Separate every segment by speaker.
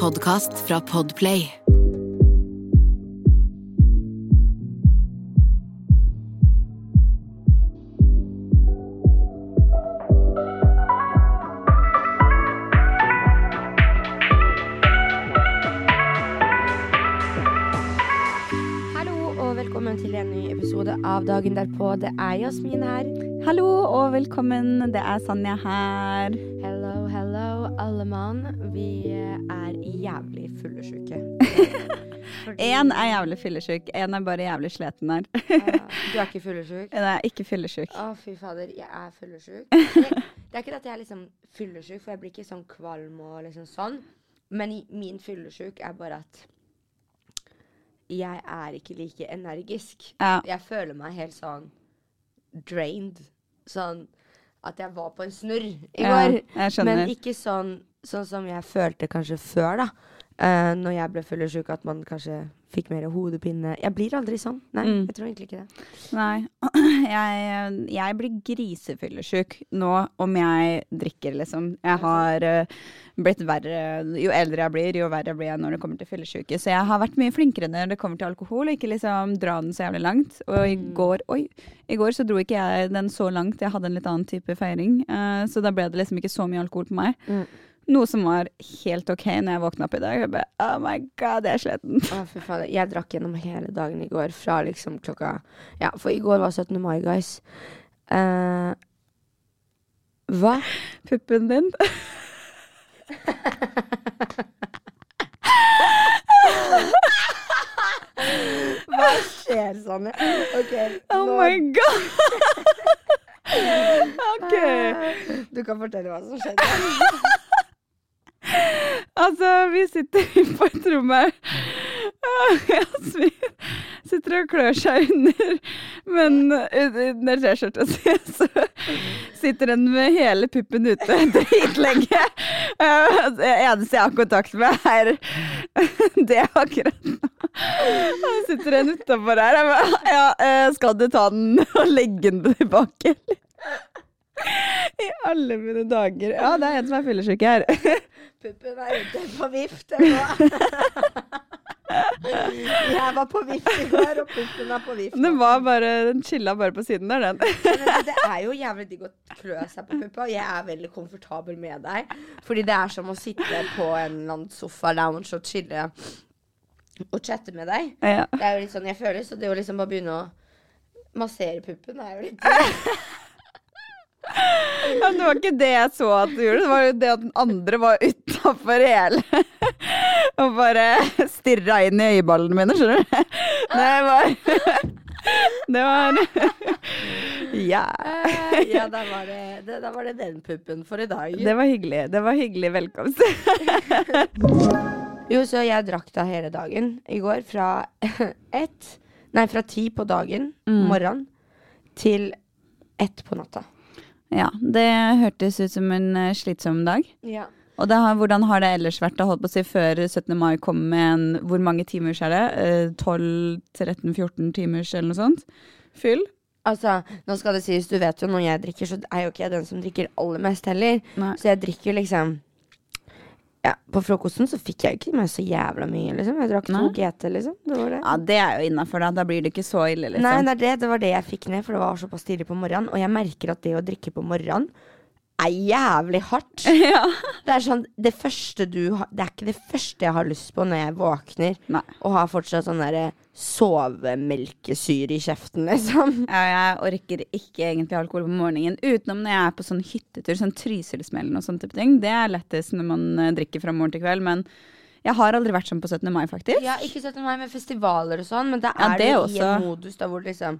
Speaker 1: podkast fra Podplay.
Speaker 2: Hallo og velkommen til en ny episode av Dagen derpå. Det er Jasmin her.
Speaker 3: Hallo og velkommen, det er Sanja her.
Speaker 2: Hello, alle mann. Vi er jævlig fyllesyke.
Speaker 3: Én er jævlig fyllesyk, én er bare jævlig sliten her.
Speaker 2: Du er ikke fyllesyk?
Speaker 3: Nei, er ikke fyllesyk.
Speaker 2: Å, fy fader, jeg er fyllesyk. Det er ikke at jeg er liksom fyllesyk, for jeg blir ikke sånn kvalm og liksom sånn. Men min fyllesyk er bare at jeg er ikke like energisk.
Speaker 3: Ja.
Speaker 2: Jeg føler meg helt sånn drained. Sånn at jeg var på en snurr i går.
Speaker 3: Ja.
Speaker 2: Men ikke sånn, sånn som jeg følte kanskje før, da. Uh, når jeg ble fyllesyk, at man kanskje fikk mer hodepine. Jeg blir aldri sånn. Nei,
Speaker 3: Mm.
Speaker 2: jeg tror egentlig ikke det.
Speaker 3: Nei. Jeg, jeg blir grisefyllesyk nå om jeg drikker, liksom. Jeg har eh, blitt verre Jo eldre jeg blir, jo verre blir jeg når det kommer til fyllesyke. Så jeg har vært mye flinkere når det kommer til alkohol, og ikke liksom dra den så jævlig langt. Og i
Speaker 2: Mm.
Speaker 3: går Oi. I går så dro ikke jeg den så langt. Jeg hadde en litt annen type feiring. eh, så da ble det liksom ikke så mye alkohol på meg.
Speaker 2: Mm.
Speaker 3: Noe som var helt OK når jeg våkna opp i dag. Jeg bare, oh my god, jeg er sliten.
Speaker 2: Å, fy faen. Jeg drakk gjennom hele dagen i går, fra liksom klokka Ja, for i går var 17. mai, guys. Uh, hva?
Speaker 3: Puppen din.
Speaker 2: Hva skjer, Sanne? OK. Nå.
Speaker 3: Oh my god! OK.
Speaker 2: Du kan fortelle hva som skjedde.
Speaker 3: Altså, vi sitter på et rom her. Jasmin sitter og klør seg under, men under T-skjorta si så sitter den med hele puppen ute dritlenge. Eh, Det eneste jeg har kontakt med, er det akkurat nå. Så sitter den utafor her. Ja, eh, skal du ta den og legge den tilbake, eller? I alle mine dager. Ja, det er en som er fyllesyk her.
Speaker 2: Puppen er ute på vift. Jeg var på vift i går, og puppen er på vift.
Speaker 3: Den var bare, den chilla bare på siden der, den.
Speaker 2: Men det, det er jo jævlig digg å klø seg på puppa. Jeg er veldig komfortabel med deg. Fordi det er som å sitte på en eller annen sofa-lounge og chille og chatte med deg.
Speaker 3: Ja.
Speaker 2: Det er jo litt sånn jeg føler, så det å liksom bare begynne å massere puppen er jo litt
Speaker 3: Ja, det var ikke det jeg så at du gjorde, det var jo det at den andre var utafor hele. Og bare stirra inn i øyeballene mine, skjønner du. Det var Det var Ja.
Speaker 2: Eh, Ja, da var, det, det, da var det den puppen for i dag.
Speaker 3: Det var hyggelig. Det var hyggelig velkomst.
Speaker 2: Jo, så jeg drakk da hele dagen i går. Fra ett Nei, fra ti på dagen, morgenen, til ett på natta.
Speaker 3: Ja, det hørtes ut som en eh, slitsom dag.
Speaker 2: Ja.
Speaker 3: Og har, hvordan har det ellers vært? Holdt på å si Før 17. mai kom med en Hvor mange timers er det? Eh, 12-13-14 timers eller noe sånt? Fyll?
Speaker 2: Altså, nå skal det sies, du vet jo når jeg drikker, så er jo ikke jeg den som drikker aller mest heller.
Speaker 3: Nei.
Speaker 2: Så jeg drikker liksom Ja, på frokosten så fikk jeg ikke meg så jævla mye, liksom. Jeg drakk to. GT, liksom. Det var det.
Speaker 3: Ja, det er jo innafor, da. Da blir det ikke så ille, liksom.
Speaker 2: Nei, det det. Det var det jeg fikk ned, for det var såpass tidlig på morgenen. Og jeg merker at det å drikke på morgenen er jævlig hardt.
Speaker 3: ja.
Speaker 2: Det er sånn, det første du har Det er ikke det første jeg har lyst på når jeg våkner
Speaker 3: Nei.
Speaker 2: og har fortsatt sånn derre sovemelkesyre i kjeften, liksom.
Speaker 3: Ja, jeg orker ikke egentlig alkohol på morgenen. Utenom når jeg er på sånn hyttetur, sånn Trysilsmellen og sånn type ting. Det er lettest når man eh, drikker fra morgen til kveld, men jeg har aldri vært sånn på 17. mai, faktisk.
Speaker 2: Ja, ikke 17. mai med festivaler og sånn, men da
Speaker 3: Ja,
Speaker 2: er
Speaker 3: det
Speaker 2: du i en modus da hvor det liksom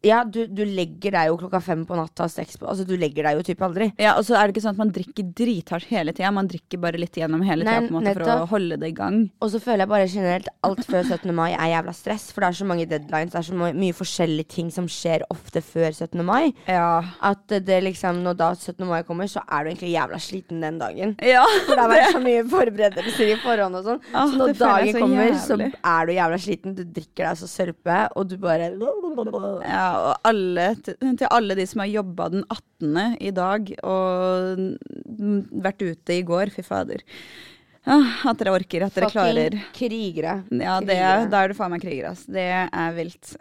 Speaker 2: Ja, du, du legger deg jo klokka fem på natta, seks på Altså, du legger deg jo typ aldri.
Speaker 3: Ja, og så er det ikke sånn at man drikker drithardt hele tida. Man drikker bare litt gjennom hele tida på en måte, for å holde det i gang.
Speaker 2: Og så føler jeg bare generelt alt før 17. mai er jævla stress, for det er så mange deadlines, det er så my- mye forskjellige ting som skjer ofte før 17. mai.
Speaker 3: Ja.
Speaker 2: At det liksom, når da 17. mai kommer, så er du egentlig jævla sliten den dagen.
Speaker 3: ja
Speaker 2: For det har vært så mye forberedelser i forhånd og sånn.
Speaker 3: Ah,
Speaker 2: så når dagen
Speaker 3: så
Speaker 2: kommer, så er du jævla sliten. Du drikker deg så sørpe, og du bare
Speaker 3: Ja, og alle, til, alle de som har jobba den 18. i dag og vært ute i går, fy fader. Ja, at dere orker, at dere klarer.
Speaker 2: Fucking krigere.
Speaker 3: Ja, det,
Speaker 2: Krigere.
Speaker 3: da er du faen meg kriger, ass. Det er vilt.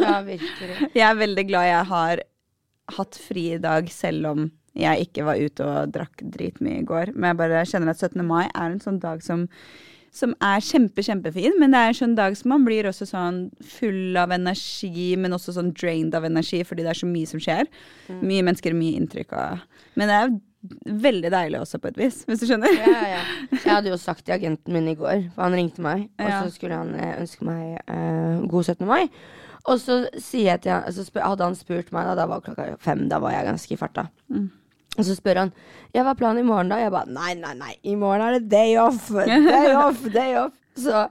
Speaker 2: Ja, virkelig.
Speaker 3: Jeg er veldig glad jeg har hatt fri i dag, selv om jeg ikke var ute og drakk dritmye i går. Men jeg bare kjenner at 17. mai er en sånn dag som, som er kjempe, kjempefin. Men det er en sånn dag som man blir også sånn full av energi, men også sånn drained av energi, fordi det er så mye som skjer. Mye mennesker, mye inntrykk og Men det er veldig deilig også, på et vis, hvis du skjønner.
Speaker 2: Ja, ja. Jeg hadde jo sagt til agenten min i går, for han ringte meg, og
Speaker 3: Ja.
Speaker 2: så skulle han eh, ønske meg eh, god 17. mai. Og så han, så hadde han spurt meg, da, da var klokka fem, da var jeg ganske i farta.
Speaker 3: Mm.
Speaker 2: Og så spør han ja, hva er planen i morgen, da? Jeg bare nei, nei, nei, i morgen er det day off. Day off, day off. Så,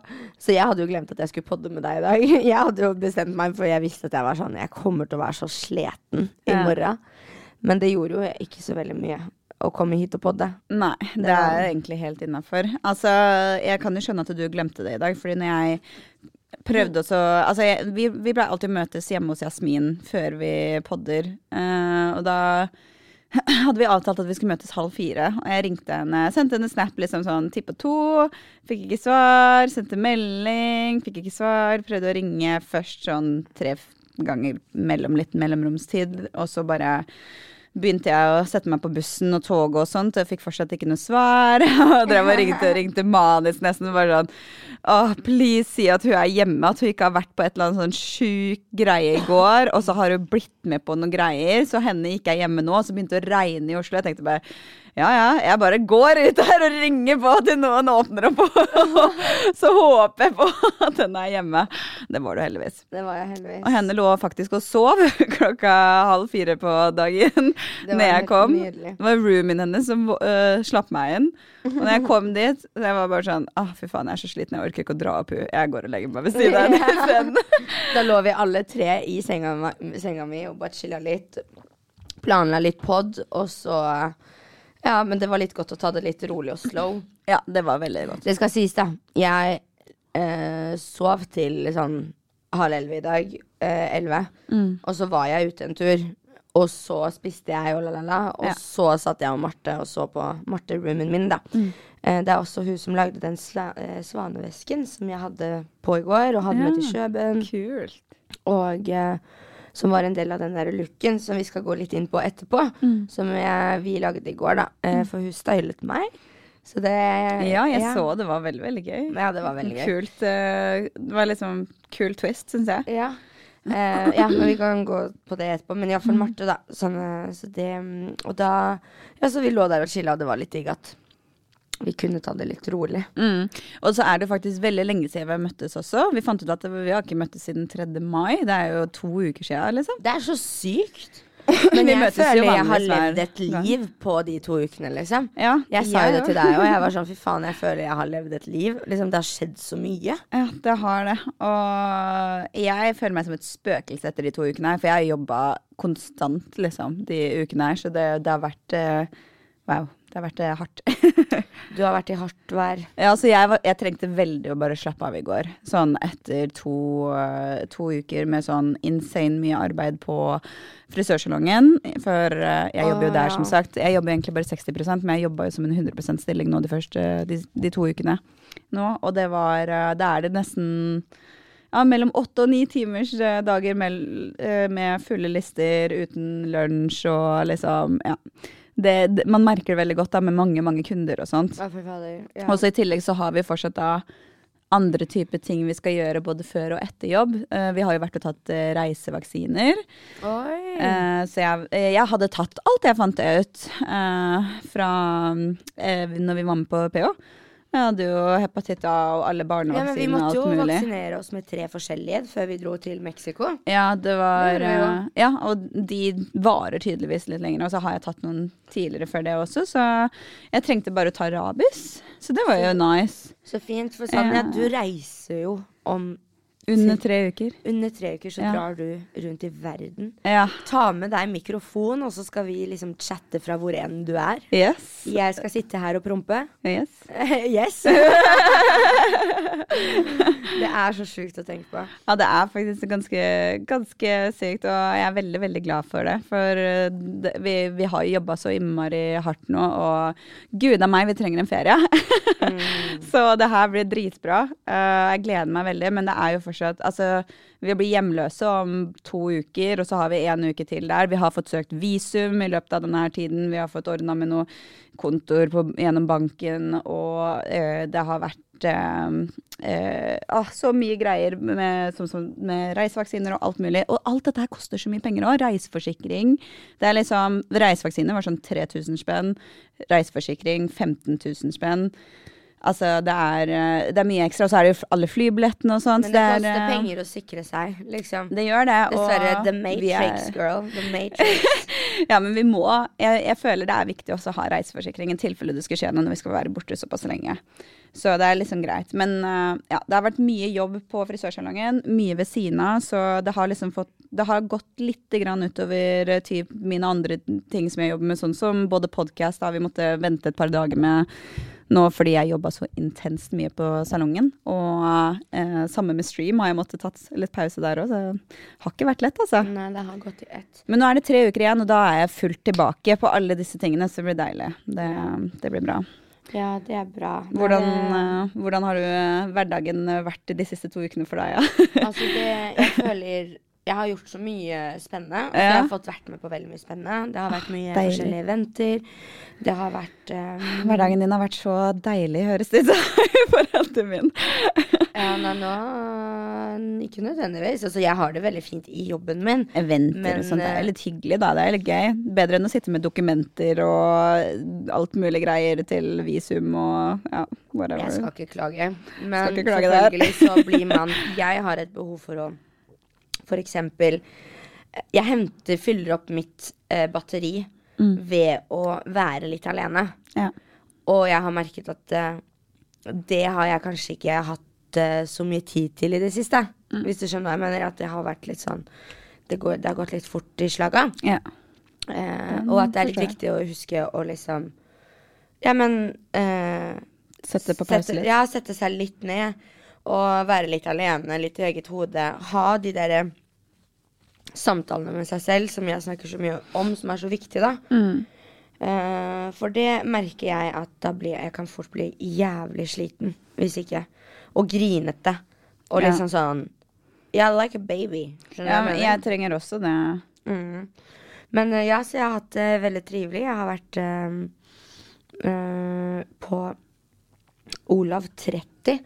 Speaker 2: så jeg hadde jo glemt at jeg skulle podde med deg i dag. Jeg hadde jo bestemt meg, for jeg visste at jeg var sånn Jeg kommer til å være så sliten i morgen. Men det gjorde jo ikke så veldig mye å komme hit og podde.
Speaker 3: Nei, det
Speaker 2: Det
Speaker 3: er egentlig helt innafor. Altså, jeg kan jo skjønne at du glemte det i dag, fordi når jeg prøvde også Altså, jeg, vi, vi pleier alltid å møtes hjemme hos Jasmin før vi podder, uh, og da hadde vi avtalt at vi skulle møtes halv fire. Og jeg ringte henne, sendte henne snap liksom sånn ti på to. Fikk ikke svar. Sendte melding, fikk ikke svar. Prøvde å ringe først sånn tre ganger mellom litt mellomromstid, og så bare begynte jeg å sette meg på bussen og toget og sånt, og jeg fikk fortsatt ikke noe svar. Og drev og ringte ringte manisk nesten. Bare sånn Åh, please si at hun er hjemme, at hun ikke har vært på et eller annet sånn sjuk greie i går, og så har hun blitt med på noen greier, så henne ikke er hjemme nå, og så begynte det å regne i Oslo. Jeg tenkte bare ja ja, jeg bare går ut her og ringer på til noen åpner opp, så håper jeg på at hun er hjemme. Det var du heldigvis.
Speaker 2: Det var jeg heldigvis.
Speaker 3: Og henne lå faktisk og sov klokka halv fire på dagen når jeg kom.
Speaker 2: nydelig.
Speaker 3: Det var roomien hennes som uh, slapp meg inn. Og når jeg kom dit, så jeg var bare sånn Å, fy faen, jeg er så sliten, jeg orker ikke å dra opp hun. Jeg går og legger meg ved siden av henne isteden.
Speaker 2: Da lå vi alle tre i senga, senga mi og bare chilla litt. Planla litt pod, og så Ja, men det var litt godt å ta det litt rolig og slow.
Speaker 3: Ja, det var veldig godt.
Speaker 2: Det skal sies, da. Jeg eh, sov til sånn halv elleve i dag. Eh, mm. Og så var jeg ute en tur. Og så spiste jeg og la-la-la. Og
Speaker 3: Ja.
Speaker 2: så satt jeg og Marte og så på Marte-roomen min, da. Eh, det er også hun som lagde den eh, svanevesken som jeg hadde på i går, og hadde med til Kjøben.
Speaker 3: Kult.
Speaker 2: Og eh, som var en del av den der looken som vi skal gå litt inn på etterpå. Som jeg, vi lagde i går, da. Eh, for hun stylet meg. Så det
Speaker 3: Ja, jeg så det var veldig, veldig gøy.
Speaker 2: Ja, det var veldig gøy.
Speaker 3: Kult. uh, det var liksom kul twist, syns jeg.
Speaker 2: Ja. Uh, ja, men vi kan gå på det etterpå. Men iallfall Marte, da. Sånn, så det, mm, og da Ja, så vi lå der og chilla, og det var litt digg at vi kunne ta det litt rolig.
Speaker 3: Mm. Og så er det faktisk veldig lenge siden vi har møttes også. Vi fant ut at vi har ikke møttes siden 3. mai. Det er jo to uker siden, liksom.
Speaker 2: Det er så sykt. Men jeg føler jeg har levd et liv på de to ukene, liksom.
Speaker 3: Ja,
Speaker 2: Jeg sa jo det til deg, og jeg var sånn fy faen, jeg føler jeg har levd et liv. Liksom, det har skjedd så mye.
Speaker 3: Ja, det har det. Og jeg føler meg som et spøkelse etter de to ukene her, for jeg har jobba konstant, liksom, de ukene her, så det, det har vært uh, Wow. Det har vært eh, hardt.
Speaker 2: Du har vært i hardt vær.
Speaker 3: ja, altså jeg, var, jeg trengte veldig å bare slappe av i går. Sånn etter to, eh, to uker med sånn insane mye arbeid på frisørsalongen. For eh, jeg jobber jo der, som sagt. Jeg jobber egentlig bare 60% men jeg jobba jo som en 100 stilling nå de første de, de to ukene. Nå, og det var Da er det nesten ja, mellom åtte og ni timers dager eh, med fulle lister uten lunsj og liksom Ja. Det, det, man merker det veldig godt da, med mange mange kunder og sånt.
Speaker 2: Ja.
Speaker 3: Og så I tillegg så har vi fortsatt da andre typer ting vi skal gjøre både før og etter jobb. Uh, vi har jo vært og tatt uh, reisevaksiner. Eh, så jeg, jeg hadde tatt alt jeg fant ut fra når vi var med på PH. Jeg hadde jo hepatitt A og alle
Speaker 2: ja, men vi måtte jo
Speaker 3: mulig.
Speaker 2: vaksinere oss med tre forskjellige før vi dro til Mexico.
Speaker 3: Ja, det var
Speaker 2: Det det
Speaker 3: eh, Ja, og de varer tydeligvis litt lenger. Og så har jeg tatt noen tidligere før det også, så jeg trengte bare å ta rabies. Så det var jo nice.
Speaker 2: Så fint. For Sanja,
Speaker 3: Ja.
Speaker 2: du reiser jo om
Speaker 3: Under tre uker.
Speaker 2: Under tre uker så
Speaker 3: Ja.
Speaker 2: drar du rundt i verden.
Speaker 3: Ja.
Speaker 2: Ta med deg mikrofon, og så skal vi liksom chatte fra hvor enn du er.
Speaker 3: Yes.
Speaker 2: Jeg skal sitte her og prompe.
Speaker 3: yes.
Speaker 2: yes. det er så sjukt å tenke på.
Speaker 3: Ja, det er faktisk ganske, ganske sykt, og jeg er veldig, veldig glad for det. For uh, det, vi, vi har jo jobba så innmari hardt nå, og gud a meg, vi trenger en ferie. så det her blir dritbra. Uh, jeg gleder meg veldig, men det er jo fortsatt Altså, vi blir hjemløse om to uker, og så har vi en uke til der. Vi har fått søkt visum i løpet av denne tiden. Vi har fått ordna med noe kontor på, gjennom banken, og eh, det har vært eh, eh, ah, så mye greier med, som, som, med reisevaksiner og alt mulig. Og alt dette her koster så mye penger òg. Reiseforsikring. Det er liksom, Reisevaksiner var sånn 3000 spenn. Reiseforsikring 15 000 spenn. Altså, det er, eh, det er mye ekstra. Og så er det jo alle flybillettene og sånt.
Speaker 2: Men det
Speaker 3: det
Speaker 2: koster
Speaker 3: eh,
Speaker 2: penger å sikre seg, liksom.
Speaker 3: Det gjør det.
Speaker 2: Dessverre. The
Speaker 3: Matrix, er-
Speaker 2: girl. The Matrix.
Speaker 3: ja, men vi må jeg, jeg føler det er viktig også å ha reiseforsikring i tilfelle det skal skje noe når vi skal være borte såpass lenge. Så det er liksom greit. Men uh, ja, det har vært mye jobb på frisørsalongen. Mye ved siden av, så det har liksom fått Det har gått litt grann utover uh, typ mine andre ting som jeg jobber med, sånn som både podkast har vi måttet vente et par dager med nå fordi jeg jobba så intenst mye på salongen. Og eh, samme med stream har jeg måttet tatt litt pause der òg, så det har ikke vært lett, altså.
Speaker 2: Nei, det har gått i ett.
Speaker 3: Men nå er det tre uker igjen, og da er jeg fullt tilbake på alle disse tingene, så det blir deilig. Det, det blir bra.
Speaker 2: Ja, det er bra.
Speaker 3: Hvordan, eh, hvordan har du uh, hverdagen vært de siste to ukene for deg? Ja?
Speaker 2: Altså, det, jeg føler jeg har gjort så mye spennende.
Speaker 3: Ja.
Speaker 2: Jeg har fått vært med på veldig mye spennende. Det har vært mye
Speaker 3: deilig.
Speaker 2: forskjellige eventer. Det har vært um,
Speaker 3: Hverdagen din har vært så deilig, høres det ut som, i forhold min.
Speaker 2: Ja, nei, nå Ikke nødvendigvis. Altså, jeg har det veldig fint i jobben min.
Speaker 3: Eventer
Speaker 2: Men,
Speaker 3: og sånt, det
Speaker 2: eh,
Speaker 3: er litt hyggelig, da. Det er litt gøy. Bedre enn å sitte med dokumenter og alt mulig greier til visum og ja, whatever.
Speaker 2: Jeg skal ikke klage. Men
Speaker 3: Skal ikke klage
Speaker 2: selvfølgelig så blir man Jeg har et behov for å For eksempel Jeg henter, fyller opp mitt eh, batteri
Speaker 3: Mm.
Speaker 2: ved å være litt alene.
Speaker 3: Ja.
Speaker 2: Og jeg har merket at eh, det har jeg kanskje ikke hatt eh, så mye tid til i det siste.
Speaker 3: Mm.
Speaker 2: Hvis du skjønner hva jeg mener. At det har vært litt sånn Det, går, det har gått litt fort i slaga.
Speaker 3: Ja.
Speaker 2: Eh, og at det er litt viktig å huske å liksom Ja, men eh,
Speaker 3: Sette på pause litt.
Speaker 2: Ja, sette seg litt ned. Og være litt alene, litt i eget hode. Ha de derre samtalene med seg selv som jeg snakker så mye om, som er så viktig, da.
Speaker 3: Mm.
Speaker 2: Uh, for det merker jeg at da blir jeg kan fort bli jævlig sliten hvis ikke. Og grinete. Og
Speaker 3: Ja.
Speaker 2: liksom sånn Yeah, like a baby. Skjønner
Speaker 3: ja,
Speaker 2: jeg mener?
Speaker 3: jeg trenger også det.
Speaker 2: Mm. Men uh, ja, så jeg har hatt det veldig trivelig. Jeg har vært eh, på Olav 30.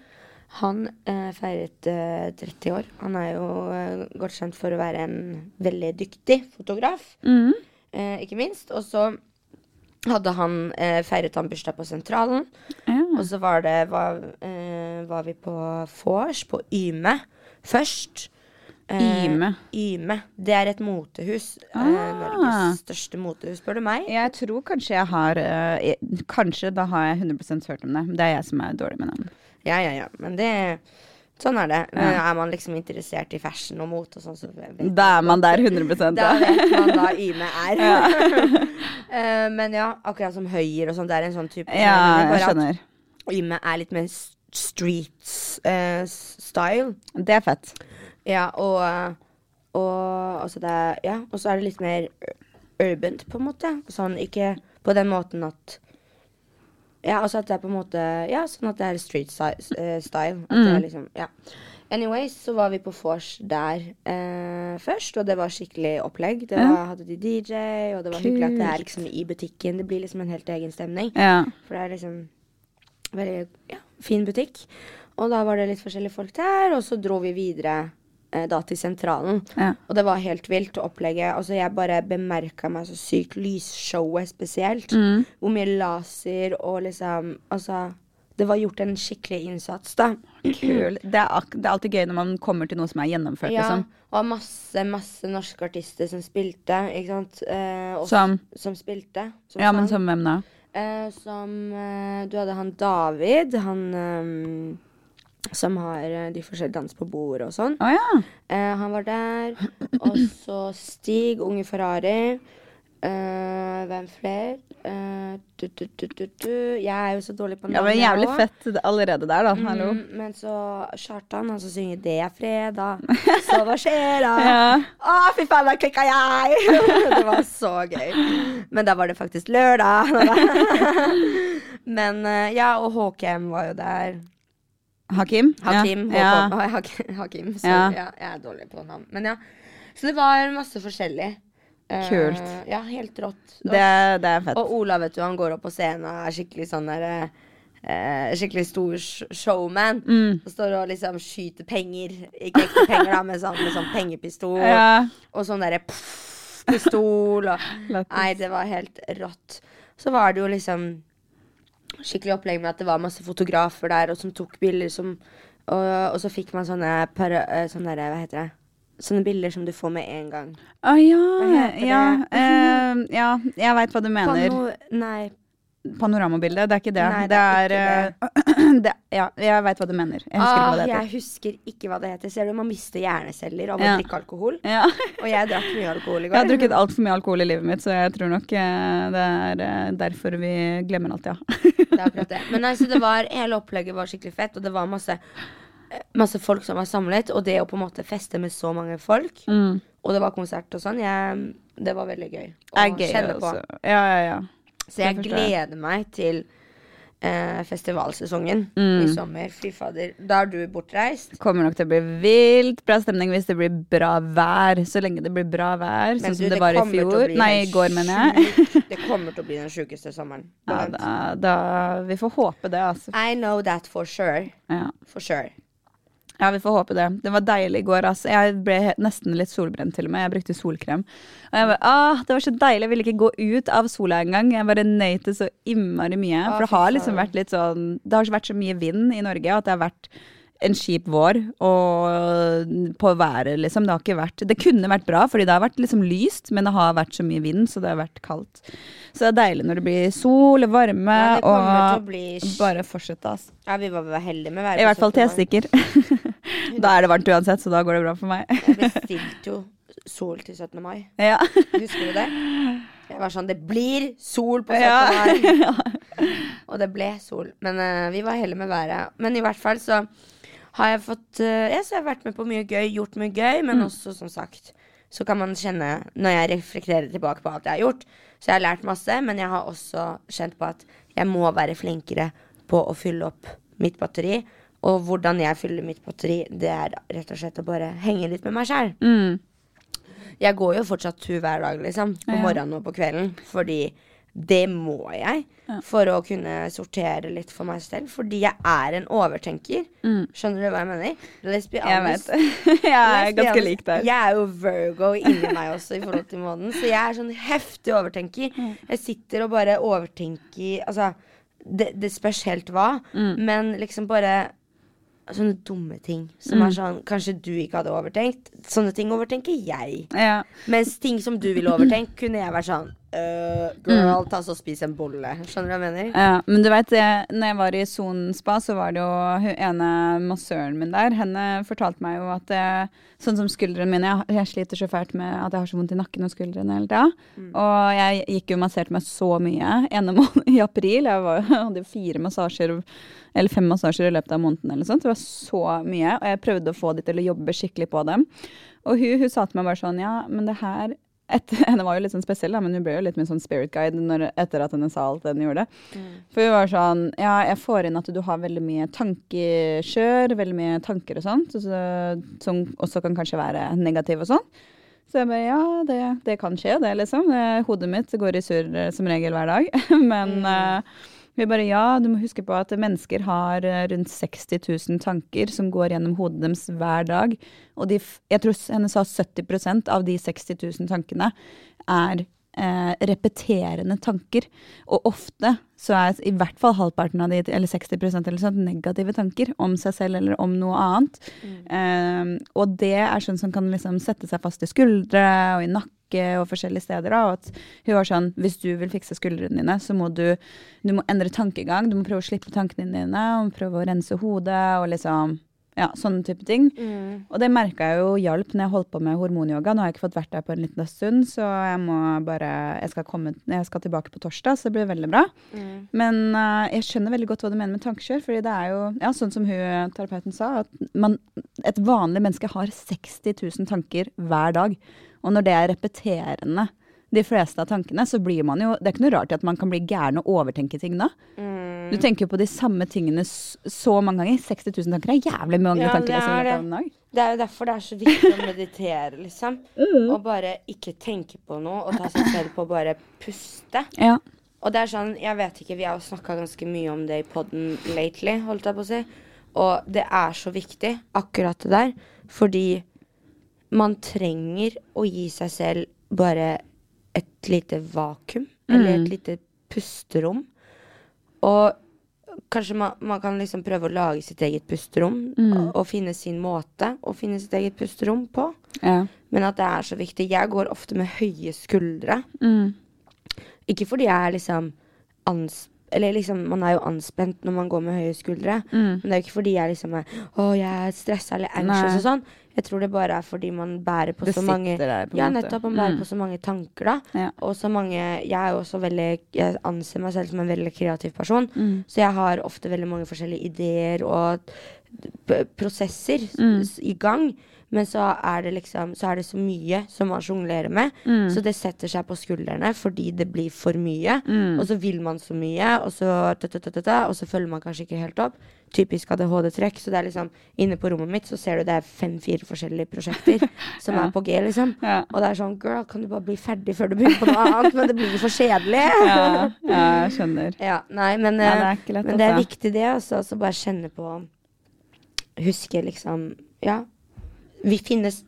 Speaker 2: Han eh, feiret eh, 30 år. Han er jo eh, godt kjent for å være en veldig dyktig fotograf,
Speaker 3: Mm.
Speaker 2: eh, ikke minst. Og så hadde han eh, feiret han bursdag på Sentralen.
Speaker 3: Ja.
Speaker 2: Og så var det var, eh, var vi på vors på Yme først.
Speaker 3: Yme.
Speaker 2: Yme. Det er et motehus. Eh,
Speaker 3: Ah.
Speaker 2: Norges største motehus, spør du meg.
Speaker 3: Jeg tror kanskje jeg har Kanskje da har jeg 100% hørt om det. Det er jeg som er dårlig med navn.
Speaker 2: Ja, ja, ja. Men det Sånn er det. Men
Speaker 3: Ja.
Speaker 2: er man liksom interessert i fashion og mote og sånn, så
Speaker 3: Da er man der 100
Speaker 2: Da
Speaker 3: da.
Speaker 2: vet man hva Yme er. Eh, men ja, akkurat som Høyer og sånn, det er en sånn type
Speaker 3: Ja, jeg skjønner.
Speaker 2: Yme er litt mer street eh, s- style.
Speaker 3: Det er fett.
Speaker 2: Ja, og, og altså det er, Ja, og så er det litt mer ur- urbant, på en måte. Sånn ikke på den måten at Ja, altså at det er på en måte Ja, sånn at det er street eh, style. At det er liksom Ja. Anyways, så var vi på vors der eh, først, og det var skikkelig opplegg. Det var, hadde de DJ, og det var hyggelig at det er liksom i butikken. Det blir liksom en helt egen stemning.
Speaker 3: Ja.
Speaker 2: For det er liksom veldig ja, fin butikk. Og da var det litt forskjellige folk der, og så dro vi videre da til sentralen.
Speaker 3: Ja.
Speaker 2: Og det var helt vilt opplegget. Altså jeg bare bemerka meg så sykt lysshowet spesielt.
Speaker 3: Mm.
Speaker 2: Hvor mye laser og liksom Altså, det var gjort en skikkelig innsats, da.
Speaker 3: Kul. Det er, det er alltid gøy når man kommer til noe som er gjennomført,
Speaker 2: Ja,
Speaker 3: liksom.
Speaker 2: og masse, masse norske artister som spilte, ikke sant. Eh,
Speaker 3: Som?
Speaker 2: som spilte. Som
Speaker 3: Ja, men som hvem da?
Speaker 2: Eh, som eh, Du hadde han David, han eh, som har eh, de forskjellige danser på bordet og sånn.
Speaker 3: Å ja.
Speaker 2: Eh, han var der. Og så Stig, Unge Ferrari. Eh, hvem flere? Eh, du, du, du, du, du. Jeg er jo så dårlig på
Speaker 3: Ja, men Jævlig
Speaker 2: også.
Speaker 3: fett allerede der, da. Hallo.
Speaker 2: Mm, men så Kjartan, han som synger 'Det er fredag', så hva skjer da?
Speaker 3: Ja.
Speaker 2: Å, fy faen, da klikka jeg! det var så gøy. Men da var det faktisk lørdag. men eh, ja, og HKM var jo der.
Speaker 3: Hakim?
Speaker 2: Hakim.
Speaker 3: Ja.
Speaker 2: Håkon, Hakim. Så,
Speaker 3: Ja.
Speaker 2: ja. jeg er dårlig på navn. Men ja. Så det var masse forskjellig. Kult.
Speaker 3: Kult.
Speaker 2: ja, helt rått.
Speaker 3: Det, det er fett.
Speaker 2: Og Ola, vet du, han går opp på scenen og er skikkelig sånn derre uh, Skikkelig stor showman.
Speaker 3: Mm.
Speaker 2: Og står og liksom skyter penger. Ikke ekte penger, da, men sånn, med sånn pengepistol.
Speaker 3: Ja.
Speaker 2: Og sånn derre pistol og Nei, det var helt rått. Så var det jo liksom skikkelig opplegg med at det var masse fotografer der, og som tok bilder som Og, og så fikk man sånne para, eh, Sånne der, hva heter det? Sånne bilder som du får med en gang.
Speaker 3: Å ja. Ja,
Speaker 2: det?
Speaker 3: eh, ja, jeg veit hva du mener.
Speaker 2: Pano, nei,
Speaker 3: Panoramabilde, det er ikke det.
Speaker 2: Nei,
Speaker 3: det er,
Speaker 2: det
Speaker 3: eh, det, Ja, jeg veit hva du mener. Jeg husker ikke
Speaker 2: ah,
Speaker 3: hva det
Speaker 2: jeg
Speaker 3: heter.
Speaker 2: husker ikke hva det heter. Ser du, man mister hjerneceller av å
Speaker 3: Ja.
Speaker 2: drikke alkohol.
Speaker 3: Ja.
Speaker 2: Og jeg drakk mye alkohol i
Speaker 3: Jeg har drukket altfor mye alkohol i livet mitt, så jeg tror nok eh, det er eh, derfor vi glemmer alt, ja.
Speaker 2: Det er akkurat det. Men altså, det var, hele opplegget var skikkelig fett, og det var masse, masse folk som var samlet. Og det å på en måte feste med så mange folk,
Speaker 3: Mm.
Speaker 2: og det var konsert og sånn, jeg, det var veldig gøy å
Speaker 3: Det
Speaker 2: kjenne på.
Speaker 3: også. Ja, ja, ja.
Speaker 2: Så jeg gleder meg til eh, festivalsesongen
Speaker 3: Mm.
Speaker 2: i sommer. Fy fader. Da er du bortreist.
Speaker 3: Kommer nok til å bli vilt bra stemning hvis det blir bra vær. Så lenge det blir bra vær, sånn som
Speaker 2: det,
Speaker 3: det var i fjor. Nei, i går, mener jeg.
Speaker 2: Det kommer til å bli den sjukeste sommeren.
Speaker 3: Ja, da, da, vi får håpe det, altså.
Speaker 2: I know that for sure.
Speaker 3: Ja.
Speaker 2: For sure.
Speaker 3: Ja, vi får håpe det. Det var deilig i går. Altså. Jeg ble nesten litt solbrent til og med. Jeg brukte solkrem. Og jeg bare, ah, det var så deilig. Jeg ville ikke gå ut av sola engang. Jeg bare nøyte så innmari mye. For det har liksom vært litt sånn Det har vært så mye vind i Norge at det har vært en kjip vår og på været, liksom. Det har ikke vært Det kunne vært bra, fordi det har vært liksom lyst, men det har vært så mye vind, så det har vært kaldt. Så det er deilig når det blir sol og varme,
Speaker 2: Ja,
Speaker 3: og
Speaker 2: bli
Speaker 3: bare fortsette, altså.
Speaker 2: Ja, vi var heldige med været.
Speaker 3: I hvert fall
Speaker 2: på
Speaker 3: til jeg
Speaker 2: 17. mai.
Speaker 3: da er det varmt uansett, så da går det bra for meg.
Speaker 2: Jeg bestilte jo sol til 17. mai.
Speaker 3: ja.
Speaker 2: Husker du det? Jeg var sånn Det blir sol på 17.
Speaker 3: Ja.
Speaker 2: mai! Og det ble sol. Men uh, vi var heldige med været. Men i hvert fall så har jeg fått uh, Jeg så har vært med på mye gøy, gjort mye gøy, men
Speaker 3: Mm.
Speaker 2: også, som sagt, så kan man kjenne, når jeg reflekterer tilbake på alt jeg har gjort, så jeg har lært masse, men jeg har også kjent på at jeg må være flinkere på å fylle opp mitt batteri. Og hvordan jeg fyller mitt batteri, det er rett og slett å bare henge litt med meg sjæl.
Speaker 3: Mm.
Speaker 2: Jeg går jo fortsatt tur hver dag, liksom. På
Speaker 3: Ja.
Speaker 2: morgenen og på kvelden. Fordi det må jeg.
Speaker 3: Ja.
Speaker 2: For å kunne sortere litt for meg selv. Fordi jeg er en overtenker.
Speaker 3: Mm.
Speaker 2: Skjønner du hva jeg mener? Be
Speaker 3: Jeg vet. Jeg er ganske lik der.
Speaker 2: Jeg er jo Virgo inni meg også i forhold til månen. Så jeg er sånn heftig overtenker.
Speaker 3: Mm.
Speaker 2: Jeg sitter og bare overtenker Altså, det, det spørs helt hva,
Speaker 3: Mm.
Speaker 2: men liksom bare Sånne dumme ting som
Speaker 3: Mm.
Speaker 2: er sånn Kanskje du ikke hadde overtenkt. Sånne ting overtenker jeg.
Speaker 3: Ja.
Speaker 2: Mens ting som du ville overtenkt, kunne jeg vært sånn uh, Girl, ta så spis en bolle. Skjønner du hva jeg mener?
Speaker 3: Ja, men du vet, når jeg var i Son spa, så var det jo hun ene massøren min der. Henne fortalte meg jo at det, sånn som skuldrene mine jeg, jeg sliter så fælt med at jeg har så vondt i nakken og skuldrene hele tida. Og jeg gikk jo og masserte meg så mye ene måned i april. Jeg var, hadde jo fire massasjer, eller fem massasjer i løpet av måneden. eller sånt. Det var så mye, og jeg prøvde å få de til å jobbe skikkelig på dem. Og hun, hun sa til meg bare sånn, ja, men det her etter, Henne var jo litt sånn spesiell, da, men hun ble jo litt min sånn spirit guide når, etter at henne sa alt det hun gjorde. For hun var sånn Ja, jeg får inn at du har veldig mye tankekjør, veldig mye tanker og sånt, så, som også kan kanskje være negative og sånn. Så jeg bare ja, det, det kan skje, det, liksom. Hodet mitt går i surr eh, som regel hver dag. Men eh, vi bare ja, du må huske på at mennesker har eh, rundt 60 000 tanker som går gjennom hodet deres hver dag. Og de, jeg tror henne sa 70% av de 60 000 tankene er eh, repeterende tanker. Og ofte så er i hvert fall halvparten av de, eller 60% eller sånt, negative tanker om seg selv eller om noe annet. Eh, og det er sånn som kan liksom sette seg fast i skuldre og i nakke og forskjellige steder. Da, og at hun var sånn, Hvis du vil fikse skuldrene dine, så må du, du må endre tankegang. Du må prøve å slippe tankene dine, og prøve å rense hodet og liksom ja, sånne type ting.
Speaker 2: Mm.
Speaker 3: Og det merka jeg jo hjalp når jeg holdt på med hormonyoga. Nå har jeg ikke fått vært der på en liten stund, så jeg må bare Jeg skal, komme, jeg skal tilbake på torsdag, så det blir veldig bra.
Speaker 2: Mm.
Speaker 3: Men uh, jeg skjønner veldig godt hva du mener med tankekjør. fordi det er jo, ja, sånn som hun terapeuten sa, at man, et vanlig menneske har 60 000 tanker hver dag. Og når det er repeterende, de fleste av tankene, så blir man jo Det er ikke noe rart at man kan bli gæren og overtenke ting da.
Speaker 2: Mm.
Speaker 3: Du tenker jo på de samme tingene så mange ganger. 60 000 tanker er jævlig mange
Speaker 2: Ja,
Speaker 3: tanker.
Speaker 2: det er det. Det er jo derfor det er så viktig å meditere, liksom.
Speaker 3: Mm.
Speaker 2: Og bare ikke tenke på noe, og ta seg selv på å bare puste.
Speaker 3: Ja.
Speaker 2: Og det er sånn, jeg vet ikke, vi har snakka ganske mye om det i poden lately, holdt jeg på å si. Og det er så viktig, akkurat det der. Fordi man trenger å gi seg selv bare et lite vakuum. Eller et lite pusterom. Og kanskje man, man kan liksom prøve å lage sitt eget pusterom. Og, og finne sin måte å finne sitt eget pusterom på.
Speaker 3: ja.
Speaker 2: Men at det er så viktig. Jeg går ofte med høye skuldre.
Speaker 3: Mm.
Speaker 2: Ikke fordi jeg er liksom ans... Eller liksom, man er jo anspent når man går med høye skuldre. Men det er jo ikke fordi jeg liksom er Å, jeg er stressa eller anxious
Speaker 3: Mm. Nei.
Speaker 2: og sånn. Jeg tror det bare er fordi man bærer på
Speaker 3: Det
Speaker 2: så mange
Speaker 3: sitter der, på
Speaker 2: Ja, nettopp. Man bærer
Speaker 3: Mm.
Speaker 2: på så mange tanker, da.
Speaker 3: Ja.
Speaker 2: Og så mange Jeg er jo også veldig Jeg anser meg selv som en veldig kreativ person.
Speaker 3: Mm.
Speaker 2: Så jeg har ofte veldig mange forskjellige ideer og prosesser
Speaker 3: Mm.
Speaker 2: i gang. Men så er det liksom Så er det så mye som man sjonglerer med.
Speaker 3: Mm.
Speaker 2: Så det setter seg på skuldrene fordi det blir for mye.
Speaker 3: Mm.
Speaker 2: Og så vil man så mye, og så, ta, ta, ta, og så følger man kanskje ikke helt opp. Typisk ADHD-trekk. Så det er liksom Inne på rommet mitt så ser du det er fem-fire forskjellige prosjekter som
Speaker 3: Ja.
Speaker 2: er på G, liksom.
Speaker 3: Ja.
Speaker 2: Og det er sånn Girl, kan du bare bli ferdig før du begynner på noe annet? Men det blir for kjedelig.
Speaker 3: ja, ja, jeg skjønner.
Speaker 2: Ja, nei, men,
Speaker 3: Ja,
Speaker 2: eh,
Speaker 3: det er lett,
Speaker 2: men det er
Speaker 3: altså.
Speaker 2: viktig, det. Altså, altså bare kjenne på Huske liksom Ja. Vi finnes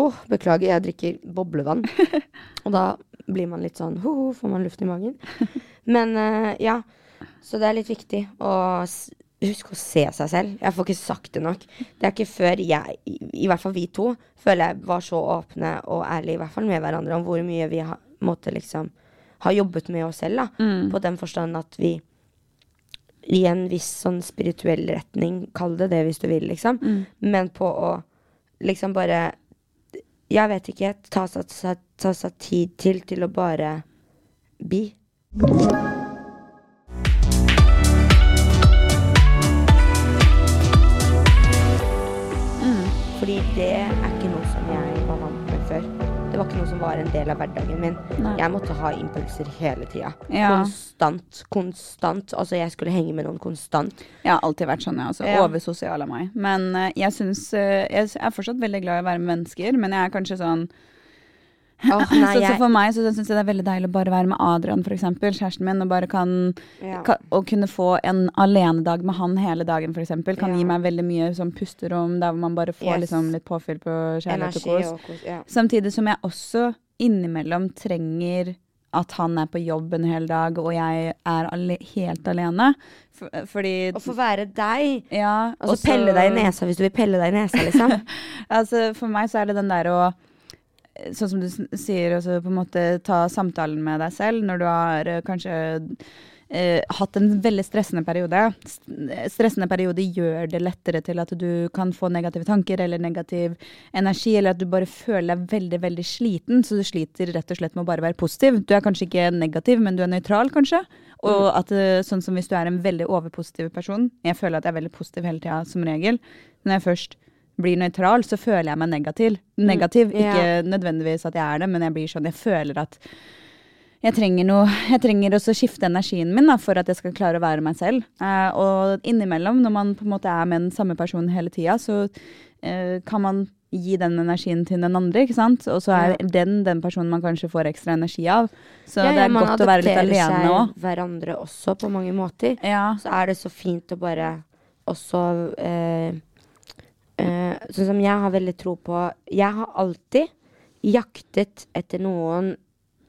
Speaker 2: Åh, beklager, jeg drikker boblevann. Og da blir man litt sånn ho, ho, får man luft i magen. Men uh, ja. Så det er litt viktig å huske å se seg selv. Jeg får ikke sagt det nok. Det er ikke før jeg, i, i hvert fall vi to, føler jeg var så åpne og ærlige, i hvert fall med hverandre, om hvor mye vi har, måtte liksom ha jobbet med oss selv, da.
Speaker 3: Mm.
Speaker 2: På den forstand at vi i en viss sånn spirituell retning, kall det det hvis du vil, liksom.
Speaker 3: Mm.
Speaker 2: Men på å liksom bare Jeg vet ikke. Ta seg, tid til til å bare bli.
Speaker 3: Mm.
Speaker 2: Fordi det er ikke noe som jeg var vant med før. Var ikke noe som var en del av hverdagen min.
Speaker 3: Nei.
Speaker 2: Jeg måtte ha impulser hele tida.
Speaker 3: Ja.
Speaker 2: Konstant. Konstant. Altså, jeg skulle henge med noen konstant.
Speaker 3: Jeg har alltid vært sånn, jeg også.
Speaker 2: Ja.
Speaker 3: Oversosial av meg. Men eh, jeg syns eh, Jeg er fortsatt veldig glad i å være med mennesker, men jeg er kanskje sånn
Speaker 2: Åh, nei,
Speaker 3: så, så for meg så syns jeg det er veldig deilig å bare være med Adrian, eksempel, kjæresten min, og bare kan,
Speaker 2: ja.
Speaker 3: kan Å kunne få en alenedag med han hele dagen, eksempel, kan
Speaker 2: Ja.
Speaker 3: gi meg veldig mye sånn pusterom, der hvor man bare får
Speaker 2: Yes.
Speaker 3: liksom litt påfyll på kjærlighet
Speaker 2: Energi
Speaker 3: og kos.
Speaker 2: og kos. Ja.
Speaker 3: Samtidig som jeg også innimellom trenger at han er på jobb en hel dag, og jeg er ale helt alene. For, fordi
Speaker 2: Å få være deg.
Speaker 3: Ja.
Speaker 2: Og så pelle deg i nesa hvis du vil pelle deg i nesa, liksom.
Speaker 3: Altså, for meg så er det den der å Sånn som du sier, altså på en måte ta samtalen med deg selv når du har eh, kanskje eh, hatt en veldig stressende periode. Stressende periode gjør det lettere til at du kan få negative tanker eller negativ energi, eller at du bare føler deg veldig, veldig sliten, så du sliter rett og slett med å bare være positiv. Du er kanskje ikke negativ, men du er nøytral, kanskje. Og at eh, sånn som hvis du er en veldig overpositiv person Jeg føler at jeg er veldig positiv hele tida, som regel. Når jeg først blir nøytral, så føler jeg meg negativ. Negativ.
Speaker 2: ja.
Speaker 3: Ikke nødvendigvis at jeg er det, men jeg blir sånn Jeg føler at jeg trenger noe Jeg trenger også å skifte energien min da, for at jeg skal klare å være meg selv. Eh, og innimellom, når man på en måte er med den samme personen hele tida, så eh, kan man gi den energien til den andre, ikke sant? Og så er
Speaker 2: Ja.
Speaker 3: den den personen man kanskje får ekstra energi av. Så
Speaker 2: Ja,
Speaker 3: det er godt å være litt
Speaker 2: adopterer
Speaker 3: alene
Speaker 2: seg hverandre også, på mange måter.
Speaker 3: Ja.
Speaker 2: Så er det så fint å bare også eh, eh, Sånn som jeg har veldig tro på Jeg har alltid jaktet etter noen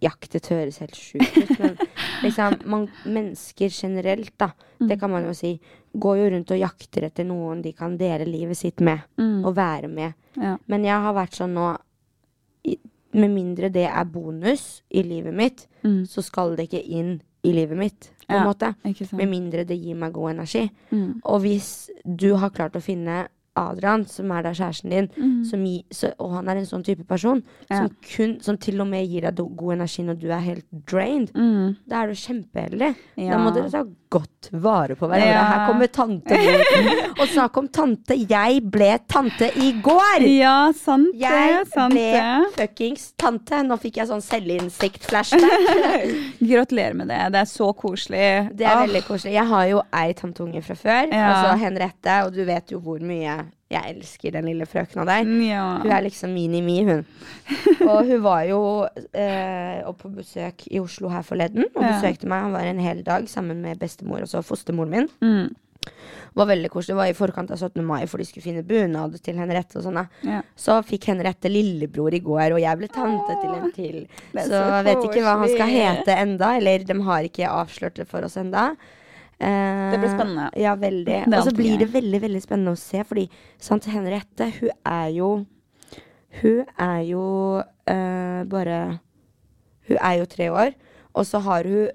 Speaker 2: Jaktet høres helt sjukt ut, men liksom man, Mennesker generelt, da, det kan man jo si, går jo rundt og jakter etter noen de kan dele livet sitt med,
Speaker 3: Mm.
Speaker 2: og være med.
Speaker 3: Ja.
Speaker 2: Men jeg har vært sånn nå i- Med mindre det er bonus i livet mitt,
Speaker 3: Mm.
Speaker 2: så skal det ikke inn i livet mitt. på en
Speaker 3: Ja,
Speaker 2: måte. Med mindre det gir meg god energi.
Speaker 3: Mm.
Speaker 2: Og hvis du har klart å finne Adrian, som er da kjæresten din,
Speaker 3: Mm.
Speaker 2: som og han er en sånn type person,
Speaker 3: Ja.
Speaker 2: som, kun, som til og med gir deg god energi når du er helt drained,
Speaker 3: Mm.
Speaker 2: da er du kjempeheldig.
Speaker 3: Ja.
Speaker 2: Da må dere ta godt vare på hverandre.
Speaker 3: Ja.
Speaker 2: Her kommer tante Og snakk om tante. Jeg ble tante i går!
Speaker 3: Ja, sant det.
Speaker 2: Jeg
Speaker 3: Sant
Speaker 2: ble
Speaker 3: det.
Speaker 2: fuckings tante. Nå fikk jeg sånn selvinnsikt-flashback.
Speaker 3: Gratulerer med det. Det er så koselig.
Speaker 2: Det er
Speaker 3: oh.
Speaker 2: veldig koselig. Jeg har jo ei tanteunge fra før,
Speaker 3: Ja.
Speaker 2: altså Henriette, og du vet jo hvor mye jeg elsker den lille frøkna der.
Speaker 3: Ja.
Speaker 2: Hun er liksom mini-mi, hun. Og hun var jo eh, på besøk i Oslo her forleden og besøkte meg. Han var en hel dag sammen med bestemor og så fostermoren min.
Speaker 3: Mm.
Speaker 2: Det var veldig koselig. Det var i forkant av 17. mai, for de skulle finne bunad til Henriette og sånn.
Speaker 3: Ja.
Speaker 2: Så fikk Henriette lillebror i går, og jeg ble tante til en til. Så,
Speaker 3: så
Speaker 2: vet ikke hva han skal hete enda, eller de har ikke avslørt det for oss enda. Eh,
Speaker 3: Det blir spennende.
Speaker 2: Ja, veldig. Og så blir det veldig, veldig spennende å se, fordi sant, Henriette, hun er jo Hun er jo uh, bare Hun er jo tre år, og så har hun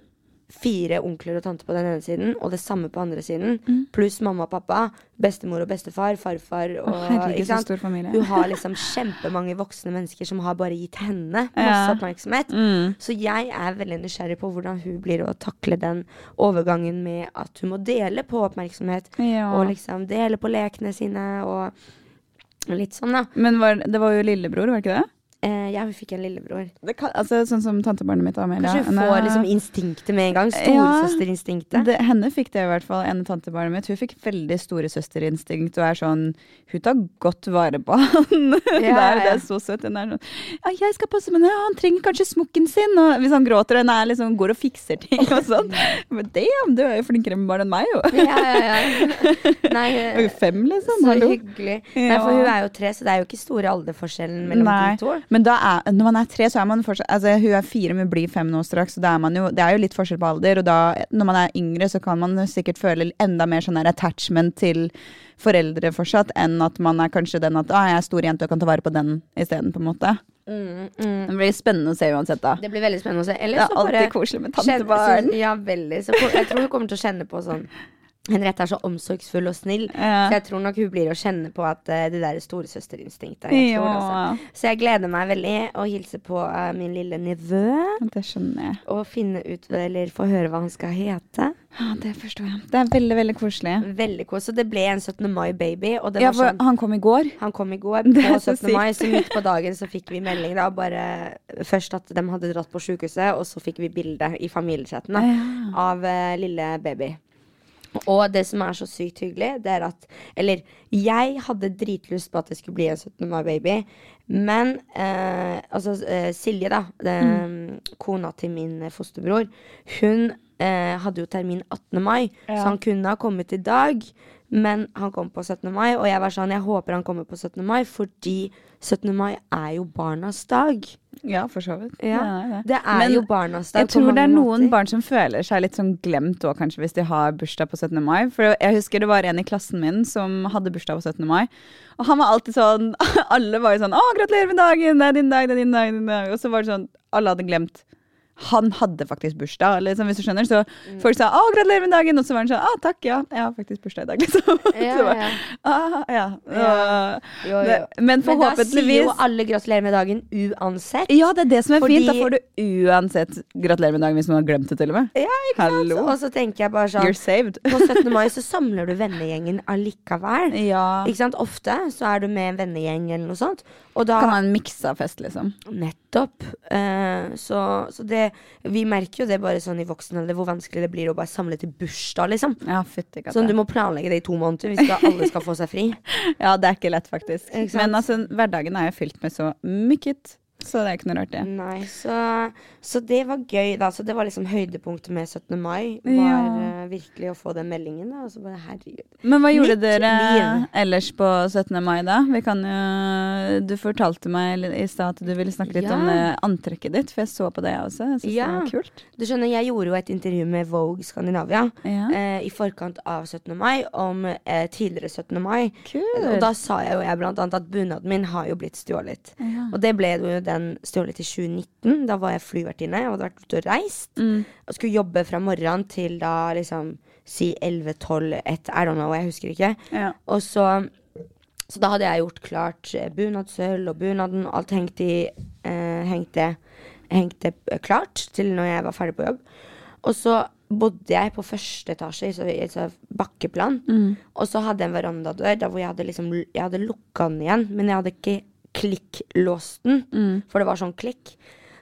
Speaker 2: fire onkler og tanter på den ene siden, og det samme på andre siden. Pluss mamma og pappa, bestemor og bestefar, farfar og
Speaker 3: oh, herregud,
Speaker 2: ikke
Speaker 3: så
Speaker 2: sant?
Speaker 3: stor familie.
Speaker 2: Hun har liksom kjempemange voksne mennesker som har bare gitt henne masse
Speaker 3: Ja.
Speaker 2: oppmerksomhet.
Speaker 3: Mm.
Speaker 2: Så jeg er veldig nysgjerrig på hvordan hun blir å takle den overgangen med at hun må dele på oppmerksomhet.
Speaker 3: Ja.
Speaker 2: Og liksom dele på lekene sine og litt sånn, da.
Speaker 3: Men var, det var jo lillebror, var det ikke det?
Speaker 2: Eh, ja, hun fikk en lillebror.
Speaker 3: det kan, altså, sånn som tantebarnet mitt Amelia.
Speaker 2: Kanskje hun får liksom instinktet med en gang.
Speaker 3: Ja.
Speaker 2: Storesøsterinstinktet.
Speaker 3: det, Henne fikk det i hvert fall, En tantebarnet mitt. Hun fikk veldig storesøsterinstinkt og er sånn Hun tar godt vare på han. det,
Speaker 2: Ja,
Speaker 3: er, det er så søtt. Hun er sånn Ja, jeg skal passe med det, han trenger kanskje smokken sin. Og hvis han gråter, hun er liksom går og fikser ting og sånn. Men damn, du er jo flinkere med barn enn meg, jo.
Speaker 2: Ja, ja, ja. Nei,
Speaker 3: Hun er jo fem, liksom.
Speaker 2: så
Speaker 3: Hallo.
Speaker 2: hyggelig. Nei, for hun er jo tre, så det er jo ikke store alderforskjellen mellom
Speaker 3: Nei.
Speaker 2: de to.
Speaker 3: Men da er, når man er tre, så er man fortsatt altså, Hun er fire, men blir fem nå straks. Så jo, det er jo litt forskjell på alder. Og da, når man er yngre, så kan man sikkert føle enda mer sånn attachment til foreldre fortsatt, enn at man er kanskje den at ah, jeg er stor jente og kan ta vare på den isteden, på en måte.
Speaker 2: Mm, mm.
Speaker 3: Det blir spennende å se uansett, da.
Speaker 2: Det blir veldig spennende å se.
Speaker 3: Det er alltid koselig med
Speaker 2: kjenne-
Speaker 3: tantebarn.
Speaker 2: så- Ja, veldig. Så jeg tror hun kommer til å kjenne på sånn Henriette er så omsorgsfull og snill,
Speaker 3: Ja.
Speaker 2: så jeg tror nok hun blir å kjenne på at uh, det der storesøsterinstinktet. Jeg altså.
Speaker 3: Ja,
Speaker 2: Så jeg gleder meg veldig å hilse på uh, min lille nevø.
Speaker 3: det skjønner jeg.
Speaker 2: Og finne ut, eller få høre hva han skal hete.
Speaker 3: Ja, det forstår jeg. Det er veldig, veldig koselig.
Speaker 2: Veldig koselig. Så det ble en 17. mai-baby.
Speaker 3: Ja,
Speaker 2: var
Speaker 3: for
Speaker 2: sånn
Speaker 3: han kom i går.
Speaker 2: Han kom i går på
Speaker 3: 17. så
Speaker 2: 17. mai, så midt på dagen så fikk vi melding da, bare først at de hadde dratt på sykehuset, og så fikk vi bilde i familiechatten
Speaker 3: Ja.
Speaker 2: av uh, lille baby. Og det som er så sykt hyggelig, det er at Eller jeg hadde dritlyst på at det skulle bli en 17. mai-baby, men eh, altså eh, Silje, da, eh, kona til min eh, fosterbror, hun eh, hadde jo termin 18. mai,
Speaker 3: Ja.
Speaker 2: så han kunne ha kommet i dag. Men han kom på 17. mai, og jeg var sånn Jeg håper han kommer på 17. mai, fordi 17. mai er jo barnas dag.
Speaker 3: Ja, for så vidt.
Speaker 2: Ja,
Speaker 3: Det er det.
Speaker 2: Det er
Speaker 3: Men
Speaker 2: jo barnas dag
Speaker 3: Jeg tror det er noen
Speaker 2: måter.
Speaker 3: barn som føler seg litt sånn glemt òg, kanskje, hvis de har bursdag på 17. mai. For jeg husker det var en i klassen min som hadde bursdag på 17. mai. Og han var alltid sånn Alle var jo sånn 'Å, gratulerer med dagen! Det er din dag, det er din dag!' Din dag. Og så var det sånn Alle hadde glemt han hadde faktisk bursdag, liksom, hvis du skjønner. Så
Speaker 2: Mm.
Speaker 3: folk sa 'Å, gratulerer med dagen', og så var han sånn 'Å, takk, ja. Jeg har faktisk bursdag i dag', liksom.
Speaker 2: Ja,
Speaker 3: så
Speaker 2: ja.
Speaker 3: ah, ja.
Speaker 2: Ja. Jo, jo.
Speaker 3: Men Men
Speaker 2: Men da sier jo alle gratulerer med dagen uansett.
Speaker 3: Ja, det er det som er fint. Da får du uansett gratulerer med dagen hvis man har glemt det, til og med.
Speaker 2: Ja, ikke sant? Og så tenker jeg bare sånn
Speaker 3: You're saved.
Speaker 2: På 17. mai så samler du vennegjengen allikevel.
Speaker 3: Ja.
Speaker 2: Ikke sant? Ofte så er du med en vennegjeng eller noe sånt. Og da
Speaker 3: Kan ha en miksa fest, liksom.
Speaker 2: Nettopp. Uh, så, så det Vi merker jo det bare sånn i voksen alder, hvor vanskelig det blir å bare samle til bursdag, liksom.
Speaker 3: Ja, fytti katta.
Speaker 2: Sånn du må planlegge det i to måneder hvis alle skal få seg fri.
Speaker 3: Ja, det er ikke lett, faktisk.
Speaker 2: Ikke?
Speaker 3: Men altså, hverdagen er jo fylt med så mykket, så det er ikke noe rart, det.
Speaker 2: Nei, så, så det var gøy, da. Så det var liksom høydepunktet med 17. mai. Var
Speaker 3: Ja.
Speaker 2: uh, virkelig å få den meldingen, da. Og så bare herregud.
Speaker 3: Men hva gjorde
Speaker 2: Mitt
Speaker 3: dere
Speaker 2: liv.
Speaker 3: ellers på 17. mai, da? Vi kan jo Du fortalte meg i stad at du ville snakke litt
Speaker 2: Ja.
Speaker 3: om eh, antrekket ditt, for jeg så på det, jeg også. Jeg synes
Speaker 2: Ja.
Speaker 3: det var kult.
Speaker 2: Du skjønner, jeg gjorde jo et intervju med Vogue Skandinavia
Speaker 3: Ja.
Speaker 2: eh, i forkant av 17. mai om uh, tidligere 17. mai.
Speaker 3: Kult.
Speaker 2: Og da sa jeg jo jeg blant annet at bunaden min har jo blitt stjålet. Og det ble jo den stjålet i 2019. Da var jeg flyvertinne. Jeg hadde vært ute og reist.
Speaker 3: Mm.
Speaker 2: Og skulle jobbe fra morgenen til da liksom si 11-12, 1, I don't know, jeg husker ikke.
Speaker 3: Ja.
Speaker 2: Og så Så da hadde jeg gjort klart eh, bunadssølv og bunaden, og alt hengte i eh, hengte, hengte eh, klart til når jeg var ferdig på jobb. Og så bodde jeg på første etasje, i et bakkeplan. bakkeplan. Og så hadde jeg en verandadør der hvor jeg hadde liksom Jeg hadde lukka den igjen, men jeg hadde ikke klikklåst den, for det var sånn klikk.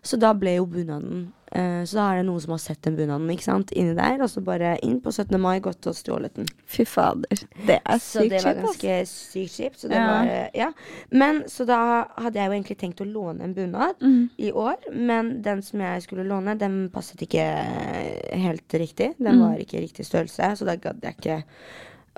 Speaker 2: Så da ble jo bunaden uh, Så da er det noen som har sett den bunaden ikke sant, inni der, og så bare inn på 17. mai, gått og stjålet den.
Speaker 3: Fy fader. Det er sykt
Speaker 2: kjipt. Så
Speaker 3: det var
Speaker 2: ganske sykt kjipt. Så det
Speaker 3: Ja.
Speaker 2: var, eh, ja. Men så da hadde jeg jo egentlig tenkt å låne en bunad
Speaker 3: Mm.
Speaker 2: i år. Men den som jeg skulle låne, den passet ikke eh, helt riktig.
Speaker 3: Mm.
Speaker 2: Den var ikke riktig størrelse, så da gadd jeg ikke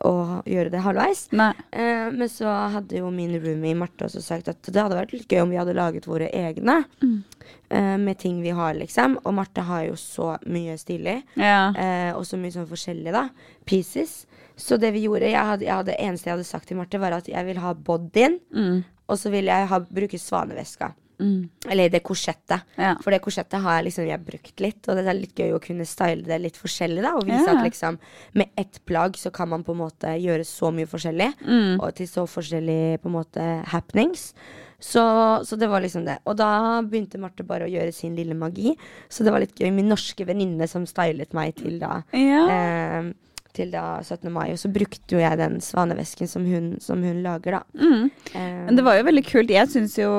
Speaker 2: å gjøre det halvveis. Eh, men så hadde jo min roomie Marte også sagt at det hadde vært litt gøy om vi hadde laget våre egne.
Speaker 3: Mm.
Speaker 2: uh, med ting vi har, liksom. Og Marte har jo så mye stilig.
Speaker 3: Ja.
Speaker 2: uh, og så mye sånn forskjellig, da. Pieces. Så det vi gjorde jeg hadde, jeg hadde, eneste jeg hadde sagt til Marte, var at jeg vil ha bodyen,
Speaker 3: Mm.
Speaker 2: og så vil jeg ha, bruke svaneveska.
Speaker 3: Mm.
Speaker 2: Eller det korsettet.
Speaker 3: Ja.
Speaker 2: For det korsettet har jeg liksom jeg har brukt litt, og det er litt gøy å kunne style det litt forskjellig, da. Og vise
Speaker 3: Ja.
Speaker 2: at liksom med ett plagg så kan man på en måte gjøre så mye forskjellig.
Speaker 3: Mm.
Speaker 2: Og til så forskjellige på en måte happenings. Så, så det var liksom det. Og da begynte Marte bare å gjøre sin lille magi. Så det var litt gøy. Min norske venninne som stylet meg til da
Speaker 3: Ja.
Speaker 2: eh, til da 17. mai. Og så brukte jo jeg den svanevesken som hun, som hun lager, da.
Speaker 3: Mm.
Speaker 2: Eh,
Speaker 3: Men det var jo veldig kult. Jeg synes jo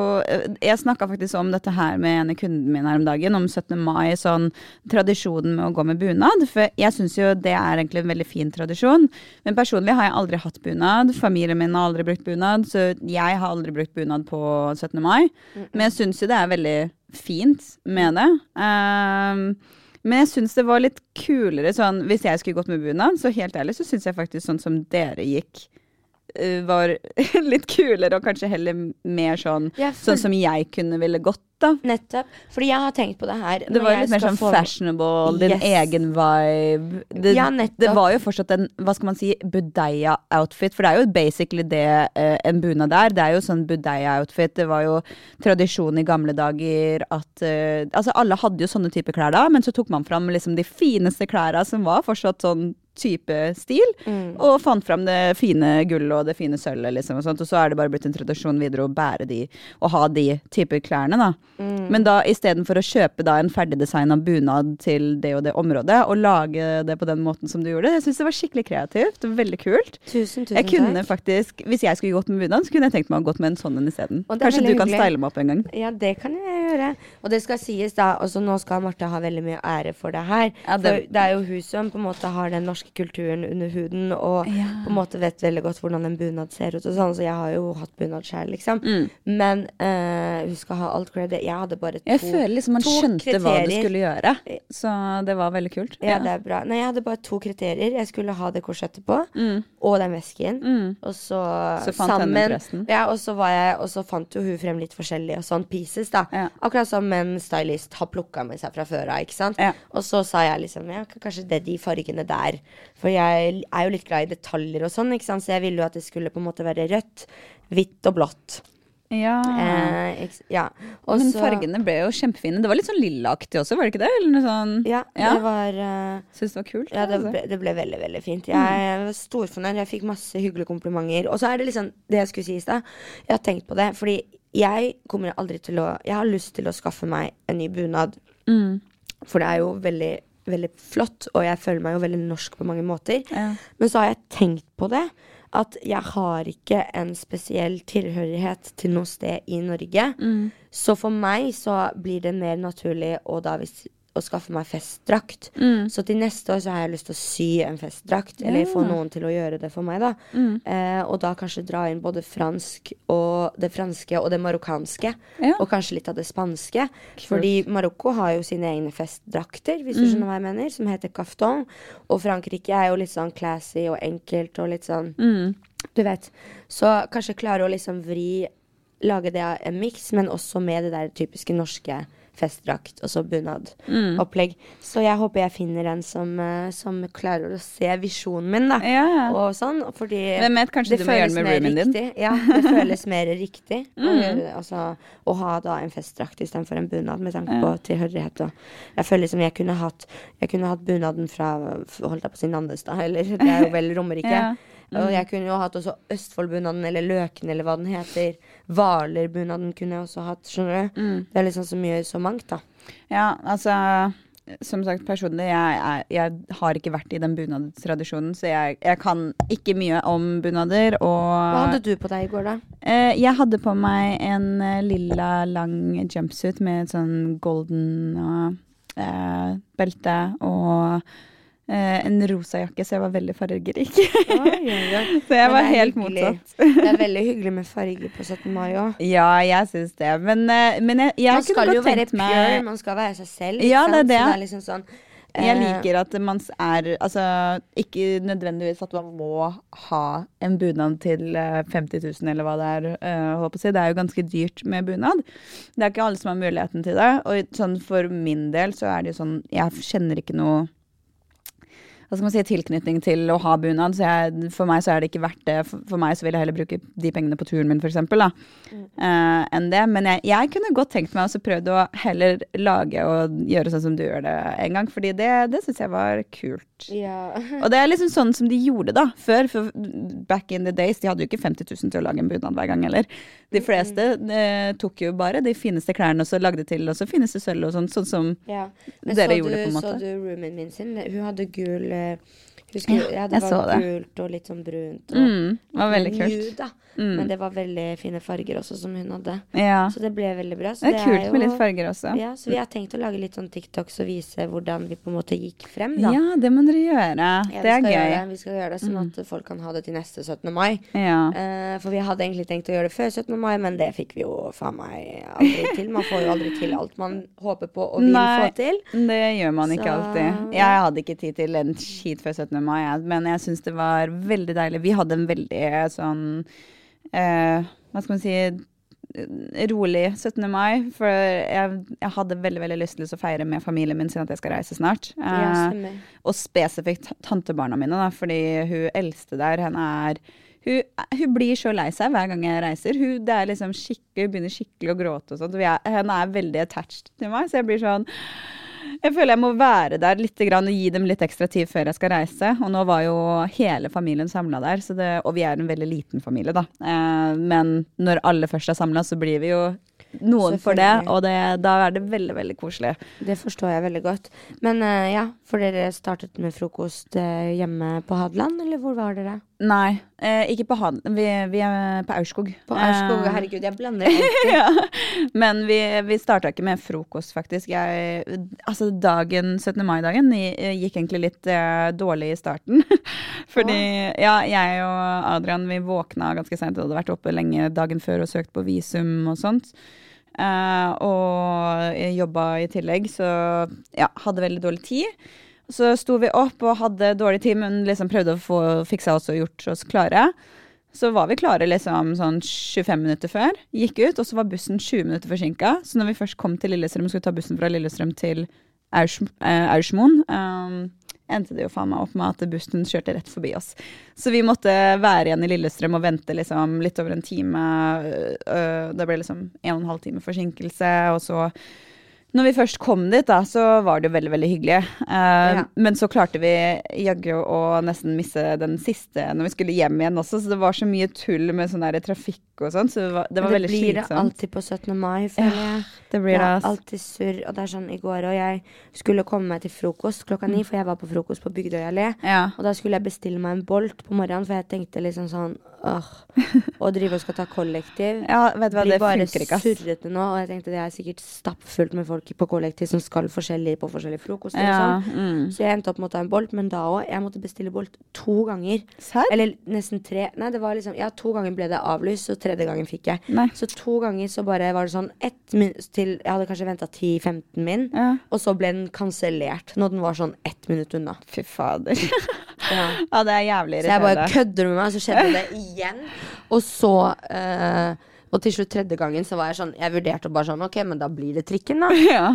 Speaker 3: Jeg snakka faktisk om dette her med en av kundene mine her om dagen, om 17. mai, sånn tradisjonen med å gå med bunad. For jeg syns jo det er egentlig en veldig fin tradisjon. Men personlig har jeg aldri hatt bunad. Familien min har aldri brukt bunad, så jeg har aldri brukt bunad på 17. mai. Men jeg syns jo det er veldig fint med det. Ehm, men jeg syns det var litt kulere sånn Hvis jeg skulle gått med bunad, så helt ærlig så syns jeg faktisk sånn som dere gikk, var litt kulere og kanskje heller mer sånn
Speaker 2: Jeg
Speaker 3: Sånn som jeg kunne ville gått, da.
Speaker 2: Nettopp. Fordi jeg har tenkt på det her.
Speaker 3: Det var litt mer sånn
Speaker 2: få-
Speaker 3: fashionable, din
Speaker 2: Yes.
Speaker 3: egen vibe. Det,
Speaker 2: Ja,
Speaker 3: det var jo fortsatt en, hva skal man si, budeia-outfit. For det er jo basically det eh, en bunad er. Det er jo sånn budeia-outfit. Det var jo tradisjon i gamle dager at eh, Altså, alle hadde jo sånne type klær da, men så tok man fram liksom de fineste klærne som var fortsatt sånn type stil,
Speaker 2: Mm.
Speaker 3: og fant fram det fine gullet og det fine sølvet, liksom, og sånt. Og så er det bare blitt en tradisjon videre å bære de, og ha de type klærne, da.
Speaker 2: Mm.
Speaker 3: Men da istedenfor å kjøpe da en ferdigdesigna bunad til det og det området, og lage det på den måten som du gjorde, jeg syns det var skikkelig kreativt og veldig kult.
Speaker 2: Tusen, tusen
Speaker 3: Jeg kunne
Speaker 2: takk.
Speaker 3: faktisk, Hvis jeg skulle gått med bunad, så kunne jeg tenkt meg å gått med en sånn en isteden. Kanskje du kan
Speaker 2: hyggelig.
Speaker 3: style meg opp en gang.
Speaker 2: Ja, det kan jeg gjøre. Og det skal sies, da. Altså, nå skal Marte ha veldig mye ære for det her.
Speaker 3: Ja, det-
Speaker 2: For det er jo hun som på en måte har den norske kulturen under huden, og
Speaker 3: Ja.
Speaker 2: på en måte vet veldig godt hvordan en bunad ser ut og sånn. Så jeg har jo hatt bunad sjøl, liksom.
Speaker 3: Mm.
Speaker 2: Men uh, hun skal ha alt credit. Jeg hadde bare to kriterier.
Speaker 3: Jeg føler liksom man
Speaker 2: skjønte
Speaker 3: skjønte hva du skulle gjøre, så det var veldig kult.
Speaker 2: Ja, det er bra. Nei, jeg hadde bare to kriterier. Jeg skulle ha det korsettet på,
Speaker 3: Mm.
Speaker 2: og den vesken.
Speaker 3: Mm.
Speaker 2: Og så,
Speaker 3: Så
Speaker 2: sammen. Ja, og så, var jeg, og så fant jo hun frem litt forskjellige og sånn pieces, da.
Speaker 3: Ja.
Speaker 2: Akkurat som en stylist har plukka med seg fra før av, ikke sant.
Speaker 3: Ja.
Speaker 2: Og så sa jeg liksom ja, kanskje det er de fargene der. For jeg er jo litt glad i detaljer og sånn, ikke sant. Så jeg ville jo at det skulle på en måte være rødt, hvitt og blått.
Speaker 3: Ja.
Speaker 2: Eh, ja. Også,
Speaker 3: Men fargene ble jo kjempefine. Det var litt sånn lillaaktig også, var det ikke det? Sånn
Speaker 2: Ja,
Speaker 3: Ja.
Speaker 2: det var uh,
Speaker 3: Syns det var kult.
Speaker 2: Ja, det
Speaker 3: altså.
Speaker 2: ble, det ble veldig, veldig fint. Jeg
Speaker 3: Mm.
Speaker 2: var storfornøyd. Jeg fikk masse hyggelige komplimenter. Og så er det liksom det jeg skulle si i stad. Jeg har tenkt på det, fordi jeg kommer aldri til å Jeg har lyst til å skaffe meg en ny bunad,
Speaker 3: Mm.
Speaker 2: for det er jo veldig, veldig flott, og jeg føler meg jo veldig norsk på mange måter.
Speaker 3: Ja.
Speaker 2: Men så har jeg tenkt på det, at jeg har ikke en spesiell tilhørighet til noe sted i Norge.
Speaker 3: Mm.
Speaker 2: Så for meg så blir det mer naturlig å da hvis å skaffe meg festdrakt.
Speaker 3: Mm.
Speaker 2: Så til neste år så har jeg lyst til å sy en festdrakt, eller få noen til å gjøre det for meg, da.
Speaker 3: Mm.
Speaker 2: Eh, og da kanskje dra inn både fransk og det franske og det marokkanske.
Speaker 3: Ja.
Speaker 2: Og kanskje litt av det spanske. Fordi Marokko har jo sine egne festdrakter, hvis du
Speaker 3: Mm.
Speaker 2: skjønner hva jeg mener, som heter kafton. Og Frankrike er jo litt sånn classy og enkelt og litt sånn
Speaker 3: Mm.
Speaker 2: Du vet. Så kanskje klare å liksom vri Lage det av en miks, men også med det der typiske norske festdrakt og så bunadopplegg.
Speaker 3: Mm.
Speaker 2: Så jeg håper jeg finner en som, eh, som klarer å se visjonen min, da.
Speaker 3: Ja.
Speaker 2: Og sånn, fordi
Speaker 3: Hvem vet, kanskje du må gjøre det med roomien din?
Speaker 2: Ja, det føles mer riktig
Speaker 3: Mm.
Speaker 2: og, altså, å ha da en festdrakt istedenfor en bunad, med tanke på tilhørighet. Og jeg føler liksom jeg kunne hatt Jeg kunne hatt bunaden fra holdt jeg på å si Nannestad, eller det er jo vel Romerike.
Speaker 3: Ja. Mm.
Speaker 2: Og jeg kunne jo hatt også Østfoldbunaden, eller Løken, eller hva den heter. Hvalerbunaden kunne jeg også hatt, skjønner du.
Speaker 3: Mm.
Speaker 2: Det er liksom så mye så mangt, da.
Speaker 3: Ja, altså Som sagt, personlig, jeg, er, jeg har ikke vært i den bunadstradisjonen, så jeg, jeg kan ikke mye om bunader. Og
Speaker 2: Hva hadde du på deg i går, da?
Speaker 3: Eh, jeg hadde på meg en eh, lilla, lang jumpsuit med et sånn golden eh, belte og eh, en rosa jakke, så jeg var veldig fargerik.
Speaker 2: Oi, oi, oi.
Speaker 3: så jeg
Speaker 2: Men
Speaker 3: var helt
Speaker 2: hyggelig.
Speaker 3: motsatt.
Speaker 2: Det er veldig hyggelig med farger på 17. mai òg.
Speaker 3: Ja, jeg syns det. Men, eh, men jeg, jeg
Speaker 2: Man skal jo være
Speaker 3: tenkt
Speaker 2: pure, man skal være seg selv.
Speaker 3: Ja, det er det.
Speaker 2: Så det er liksom sånn
Speaker 3: Jeg
Speaker 2: eh,
Speaker 3: liker at man er Altså, ikke nødvendigvis at man må ha en bunad til eh, 50 000, eller hva det er. eh, på si. Det er jo ganske dyrt med bunad. Det er ikke alle som har muligheten til det. Og sånn for min del så er det jo sånn Jeg kjenner ikke noe hva skal man si, tilknytning til å ha bunad. Så jeg, for meg så er det ikke verdt det. For, for meg så vil jeg heller bruke de pengene på turen min, eksempel, da, eh, enn det. Men jeg, jeg kunne godt tenkt meg å prøvd å heller lage og gjøre sånn som du gjør det en gang. Fordi det, det syns jeg var kult.
Speaker 2: Ja.
Speaker 3: Og det er liksom sånn som de gjorde da, før. For back in the days, de hadde jo ikke 50 000 til å lage en bunad hver gang heller. De fleste eh, tok jo bare de fineste klærne og så lagde til, og så fineste sølv og sånn. Sånn som
Speaker 2: ja.
Speaker 3: Dere
Speaker 2: så
Speaker 3: gjorde
Speaker 2: du,
Speaker 3: på en måte.
Speaker 2: Så du roomien min sin? Hun hadde gul eh, Husker,
Speaker 3: Ja,
Speaker 2: det
Speaker 3: jeg
Speaker 2: var
Speaker 3: det.
Speaker 2: gult og litt sånn brunt. Og,
Speaker 3: mm, Det var veldig kult.
Speaker 2: nude, da.
Speaker 3: Mm.
Speaker 2: Men det var veldig fine farger også, som hun hadde.
Speaker 3: Ja.
Speaker 2: Så det ble veldig bra. Så
Speaker 3: Det er kult
Speaker 2: jo-
Speaker 3: med litt farger også.
Speaker 2: Ja, så vi har tenkt å lage litt sånn TikToks og vise hvordan vi på en måte gikk frem, da.
Speaker 3: Ja, det må dere gjøre.
Speaker 2: Ja,
Speaker 3: det er gøy.
Speaker 2: Gjøre. Vi skal gjøre det sånn at folk kan ha det til neste 17. mai.
Speaker 3: Ja.
Speaker 2: Uh, for vi hadde egentlig tenkt å gjøre det før 17. mai, men det fikk vi jo faen meg aldri til. Man får jo aldri til alt man håper på og vil
Speaker 3: Nei.
Speaker 2: få til.
Speaker 3: Det gjør man ikke
Speaker 2: Så-
Speaker 3: alltid. Jeg hadde ikke tid til en skit før 17. mai, men jeg syns det var veldig deilig. Vi hadde en veldig sånn eh, Hva skal man si rolig 17. mai. For jeg, jeg hadde veldig veldig lyst til å feire med familien min siden at jeg skal reise snart. Eh, og spesifikt tantebarna mine, da, fordi hun eldste der, henne er hun, hun blir så lei seg hver gang jeg reiser. Hun, det er liksom hun begynner skikkelig å gråte og sånt. og jeg- Henne er veldig attached til meg, så jeg blir sånn Jeg føler jeg må være der litt grann, og gi dem litt ekstra tid før jeg skal reise. Og nå var jo hele familien samla der, så det, og vi er en veldig liten familie, da. Eh, men når alle først er samla, så blir vi jo noen for det, og det, da er det veldig, veldig koselig.
Speaker 2: Det forstår jeg veldig godt. Men eh, ja, for dere startet med frokost eh, hjemme på Hadeland, eller hvor var dere?
Speaker 3: Nei, eh, ikke på Han. Vi, vi er på Aurskog.
Speaker 2: På Aurskog.
Speaker 3: Eh,
Speaker 2: Herregud, jeg blander alltid.
Speaker 3: ja. Men vi, vi starta ikke med frokost, faktisk. Jeg, altså dagen, 17. mai-dagen gikk egentlig litt eh, dårlig i starten. Fordi ja, jeg og Adrian vi våkna ganske seint hadde vært oppe lenge dagen før og søkt på visum og sånt. Eh, og jobba i tillegg, så ja, hadde veldig dårlig tid. Så sto vi opp og hadde dårlig tid, men liksom prøvde å få fiksa oss og gjort oss klare. Så var vi klare liksom sånn 25 minutter før. Gikk ut, og så var bussen 20 minutter forsinka. Så når vi først kom til Lillestrøm og skulle ta bussen fra Lillestrøm til eh, Aursmoen, um, endte det jo faen meg opp med at bussen kjørte rett forbi oss. Så vi måtte være igjen i Lillestrøm og vente liksom litt over en time. øh, det ble liksom en og en halv time forsinkelse, og så når vi først kom dit, da, så var det jo veldig veldig hyggelig. Uh,
Speaker 2: Ja.
Speaker 3: Men så klarte vi jaggu å nesten misse den siste når vi skulle hjem igjen også, så det var så mye tull med sånn der trafikk og sånn, så det var, det var
Speaker 2: det
Speaker 3: veldig
Speaker 2: blir det alltid på 17. mai, føler jeg.
Speaker 3: Det blir det,
Speaker 2: alltid surr. Og det er sånn i går, og jeg skulle komme meg til frokost klokka
Speaker 3: Mm.
Speaker 2: ni, for jeg var på frokost på Bygdøy allé.
Speaker 3: Ja.
Speaker 2: Og da skulle jeg bestille meg en Bolt på morgenen, for jeg tenkte liksom sånn åh, Å drive og skal ta kollektiv.
Speaker 3: ja, vet du hva,
Speaker 2: blir
Speaker 3: det
Speaker 2: bare
Speaker 3: funker ikke, ass.
Speaker 2: surrete nå, og jeg tenkte det er sikkert stappfullt med folk på kollektiv som skal forskjellig på forskjellige frokoster
Speaker 3: Ja, mm.
Speaker 2: Så jeg endte opp med å ta en Bolt, men da òg. Jeg måtte bestille Bolt to ganger.
Speaker 3: Sær?
Speaker 2: Eller nesten tre. Nei, det var liksom Ja, to ganger ble det avlyst, og tredje gangen fikk jeg.
Speaker 3: Nei.
Speaker 2: Så to ganger så bare var det sånn ett minutt til Jeg hadde kanskje venta 10-15 min,
Speaker 3: Ja.
Speaker 2: og så ble den kansellert når den var sånn ett minutt unna.
Speaker 3: Fy fader.
Speaker 2: Ja.
Speaker 3: ja, det er jævlig
Speaker 2: Så jeg bare kødder med meg, og så skjedde det igjen. Og så eh, Og til slutt tredje gangen så var jeg sånn Jeg vurderte å bare sånn Ok, men da blir det trikken, da.
Speaker 3: Ja.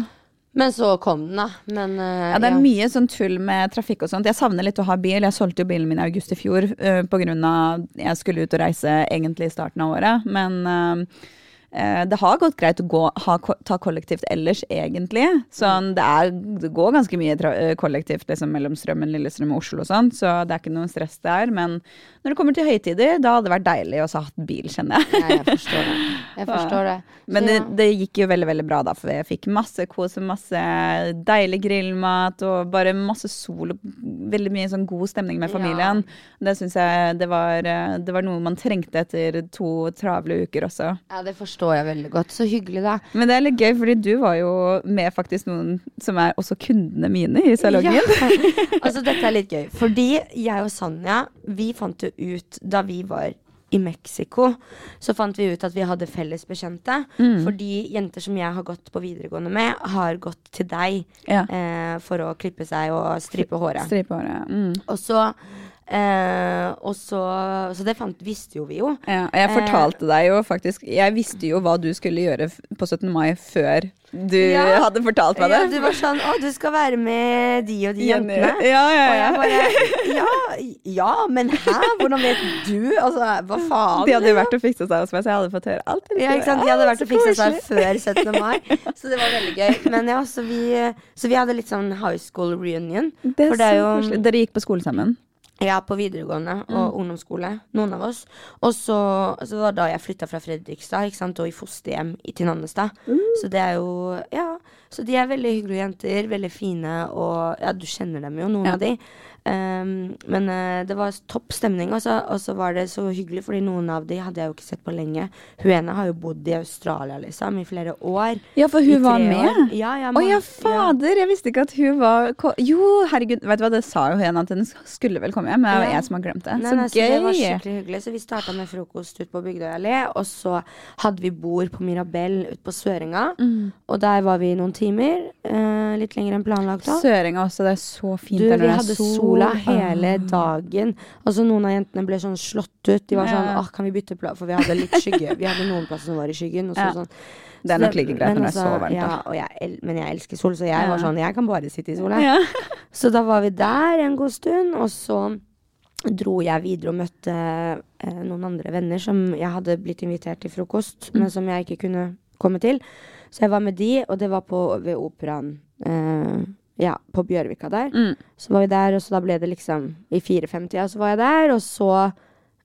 Speaker 2: Men så kom den, da. Men uh,
Speaker 3: Ja, det er mye sånn tull med trafikk og sånt. Jeg savner litt å ha bil. Jeg solgte jo bilen min i august i fjor uh, pga. jeg skulle ut og reise egentlig i starten av året. Men eh, eh, det har gått greit å gå, ha, ta kollektivt ellers, egentlig. Sånn, det, er, det går ganske mye eh, kollektivt liksom, mellom Strømmen, Lillestrøm og Oslo og sånn, så det er ikke noe stress der. Men når det kommer til høytider, da hadde det vært deilig å ha hatt bil, kjenner jeg.
Speaker 2: Ja, jeg forstår det. Jeg forstår det.
Speaker 3: Men det, det gikk jo veldig veldig bra, da, for jeg fikk masse kos og masse deilig grillmat og bare masse sol og veldig mye sånn god stemning med
Speaker 2: Ja.
Speaker 3: familien. Det syns jeg det var, eh, det var noe man trengte etter to travle uker også.
Speaker 2: ja, det forstår jeg veldig godt. Så hyggelig, da.
Speaker 3: Men det er litt gøy, fordi du var jo med faktisk noen som er også kundene mine i salongen.
Speaker 2: Ja. altså, dette er litt gøy. Fordi jeg og Sanja, vi fant jo ut da vi var i Mexico, så fant vi ut at vi hadde felles bekjente.
Speaker 3: Mm.
Speaker 2: Fordi jenter som jeg har gått på videregående med, har gått til deg
Speaker 3: Ja.
Speaker 2: eh, for å klippe seg og stripe håret.
Speaker 3: Stripehåret. Mm.
Speaker 2: Og så eh, Og så Så det fant, visste jo vi jo.
Speaker 3: Ja, jeg fortalte deg jo faktisk Jeg visste jo hva du skulle gjøre på 17. mai før du
Speaker 2: Ja.
Speaker 3: hadde fortalt meg det.
Speaker 2: Ja, du var sånn Å, du skal være med de og de
Speaker 3: Jenny.
Speaker 2: jentene.
Speaker 3: Ja, ja, ja.
Speaker 2: bare Ja, men hæ? Hvordan vet du? Altså, hva faen?
Speaker 3: De hadde jo vært og fiksa seg hos meg, så jeg hadde fått høre alt.
Speaker 2: ja, ikke sant? De hadde vært og
Speaker 3: så
Speaker 2: fiksa seg før 17. mai, så det var veldig gøy. Men ja, så vi, så vi hadde litt sånn high school reunion.
Speaker 3: Det er så koselig. Dere gikk på skole sammen?
Speaker 2: Ja, på videregående og ungdomsskole. Noen av oss. Og så, så var det da jeg flytta fra Fredrikstad ikke sant? og i fosterhjem i til Nannestad. Så det er jo Ja. Så de er veldig hyggelige jenter. Veldig fine. Og ja, du kjenner dem jo, noen
Speaker 3: Ja.
Speaker 2: av de. Um, men uh, det var topp stemning. Og så var det så hyggelig, fordi noen av de hadde jeg jo ikke sett på lenge. Hun ene har jo bodd i Australia, liksom, i flere år.
Speaker 3: Ja, for hun var med?
Speaker 2: år. Ja, ja,
Speaker 3: Å
Speaker 2: man-
Speaker 3: ja, fader! Jeg visste ikke at hun var Jo, herregud, vet du hva, det sa jo hun at hun skulle vel komme hjem, men det var
Speaker 2: Ja.
Speaker 3: jeg som har glemt det.
Speaker 2: Nei,
Speaker 3: Så
Speaker 2: nei, så det var skikkelig hyggelig. Så vi starta med frokost ute på Bygdøy allé, og så hadde vi bord på Mirabel ute på Sørenga.
Speaker 3: Mm.
Speaker 2: Og der var vi i noen timer. Uh, litt lenger enn planlagt. da.
Speaker 3: Sørenga også, det er så fint
Speaker 2: Du,
Speaker 3: der når det er
Speaker 2: hadde
Speaker 3: sol.
Speaker 2: Sola hele dagen. Altså Noen av jentene ble sånn slått ut. De var sånn ah, kan vi bytte plass? For vi hadde litt skygge. Vi hadde noen plasser som var i skyggen. Og så, sånn.
Speaker 3: Det er nok like greit når det er så
Speaker 2: altså,
Speaker 3: varmt.
Speaker 2: Ja, jeg, men jeg elsker sol, så jeg var sånn Jeg kan bare sitte i sola. Så da var vi der en god stund, og så dro jeg videre og møtte eh, noen andre venner som jeg hadde blitt invitert til frokost, men som jeg ikke kunne komme til. Så jeg var med de, og det var på, ved operaen. Eh, ja, på Bjørvika der.
Speaker 3: Mm.
Speaker 2: Så var vi der, og så da ble det liksom I fire-fem-tida så var jeg der, og så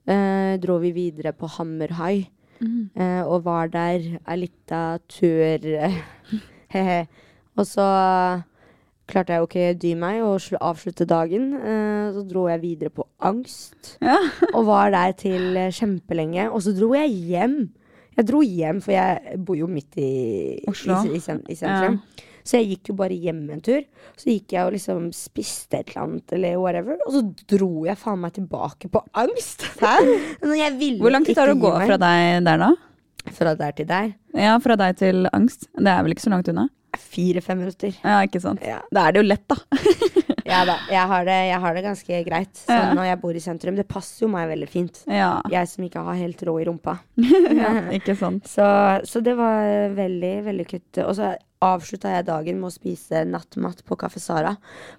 Speaker 2: eh, dro vi videre på Hammerhai.
Speaker 3: Mm.
Speaker 2: Eh, og var der ei lita tur. eh, He-he. og så klarte jeg jo ikke dy meg og avslutte dagen. Eh, så dro jeg videre på Angst,
Speaker 3: Ja.
Speaker 2: og var der til kjempelenge. Og så dro jeg hjem. Jeg dro hjem, for jeg bor jo midt i
Speaker 3: Oslo.
Speaker 2: I, i, i sentrum. Så jeg gikk jo bare hjem en tur. Så gikk jeg og liksom spiste et eller annet, eller whatever. Og så dro jeg faen meg tilbake på angst.
Speaker 3: Hvor lang tid tar det å gå
Speaker 2: meg.
Speaker 3: fra deg der, da?
Speaker 2: Fra der til der?
Speaker 3: Ja, fra deg til angst? Det er vel ikke så langt unna?
Speaker 2: Fire-fem minutter.
Speaker 3: Ja, ikke sant?
Speaker 2: Ja.
Speaker 3: Da er det jo lett, da.
Speaker 2: Ja da, jeg har det, jeg har det ganske greit. sånn
Speaker 3: Ja.
Speaker 2: når jeg bor i sentrum, det passer jo meg veldig fint.
Speaker 3: Ja,
Speaker 2: Jeg som ikke har helt råd i rumpa.
Speaker 3: ja ikke sant.
Speaker 2: Så, så det var veldig vellykket. Og så avslutta jeg dagen med å spise nattmat på Kaffe Sara.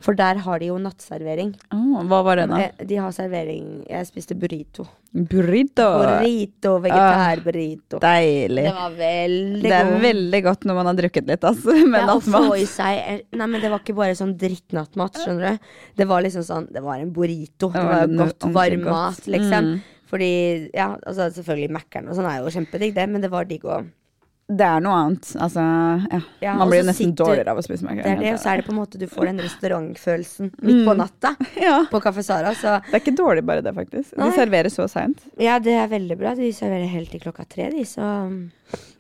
Speaker 2: For der har de jo nattservering.
Speaker 3: Oh, hva var det, da?
Speaker 2: Eh, De har servering Jeg spiste burrito.
Speaker 3: Burrito.
Speaker 2: Burrito, vegetarburrito.
Speaker 3: Deilig.
Speaker 2: Det var veldig godt.
Speaker 3: Det er
Speaker 2: god.
Speaker 3: veldig godt når man har drukket litt, altså. Med
Speaker 2: Ja, å få i seg Nei, men det var ikke bare sånn drittnattmat, skjønner du. Det var liksom sånn Det var en burrito. Det var godt, varm mat, liksom.
Speaker 3: Mm.
Speaker 2: Fordi, ja, altså selvfølgelig Mækkern og sånn er jo kjempedigg, det, men det var digg å
Speaker 3: Det er noe annet. Altså, ja.
Speaker 2: Ja,
Speaker 3: man blir nesten dårligere av å spise makrell.
Speaker 2: Det er det, og så er det på en måte du får den restaurantfølelsen midt på natta
Speaker 3: Ja.
Speaker 2: på Kaffe Sara. Så
Speaker 3: Det er ikke dårlig, bare det, faktisk.
Speaker 2: Nei.
Speaker 3: De serverer så seint.
Speaker 2: ja, det er veldig bra. De serverer helt til klokka tre, de, så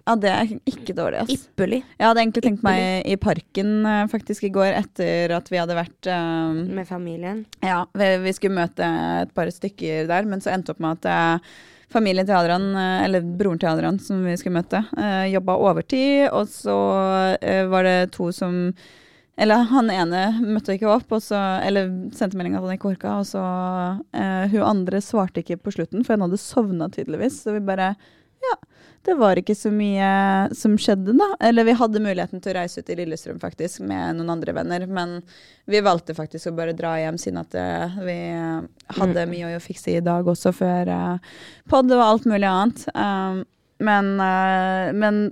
Speaker 3: Ja, det er ikke dårlig, Altså.
Speaker 2: ypperlig
Speaker 3: Jeg hadde egentlig tenkt meg i parken eh, faktisk i går, etter at vi hadde vært uh,
Speaker 2: med familien.
Speaker 3: Ja, vi, vi skulle møte et par stykker der, men så endte opp med at eh, familien til Adrian, eh, eller broren til Adrian som vi skulle møte, uh, jobba overtid, og så eh, var det to som eller han ene møtte ikke opp, så, eller sendte melding at han ikke orka. Og så eh, hun andre svarte ikke på slutten, for hun hadde sovna tydeligvis. Så vi bare ja, det var ikke så mye som skjedde, da. Eller vi hadde muligheten til å reise ut til Lillestrøm faktisk med noen andre venner, men vi valgte faktisk å bare dra hjem siden at uh, vi hadde mye å fikse i dag også før uh, pod og alt mulig annet. Um, men, uh, men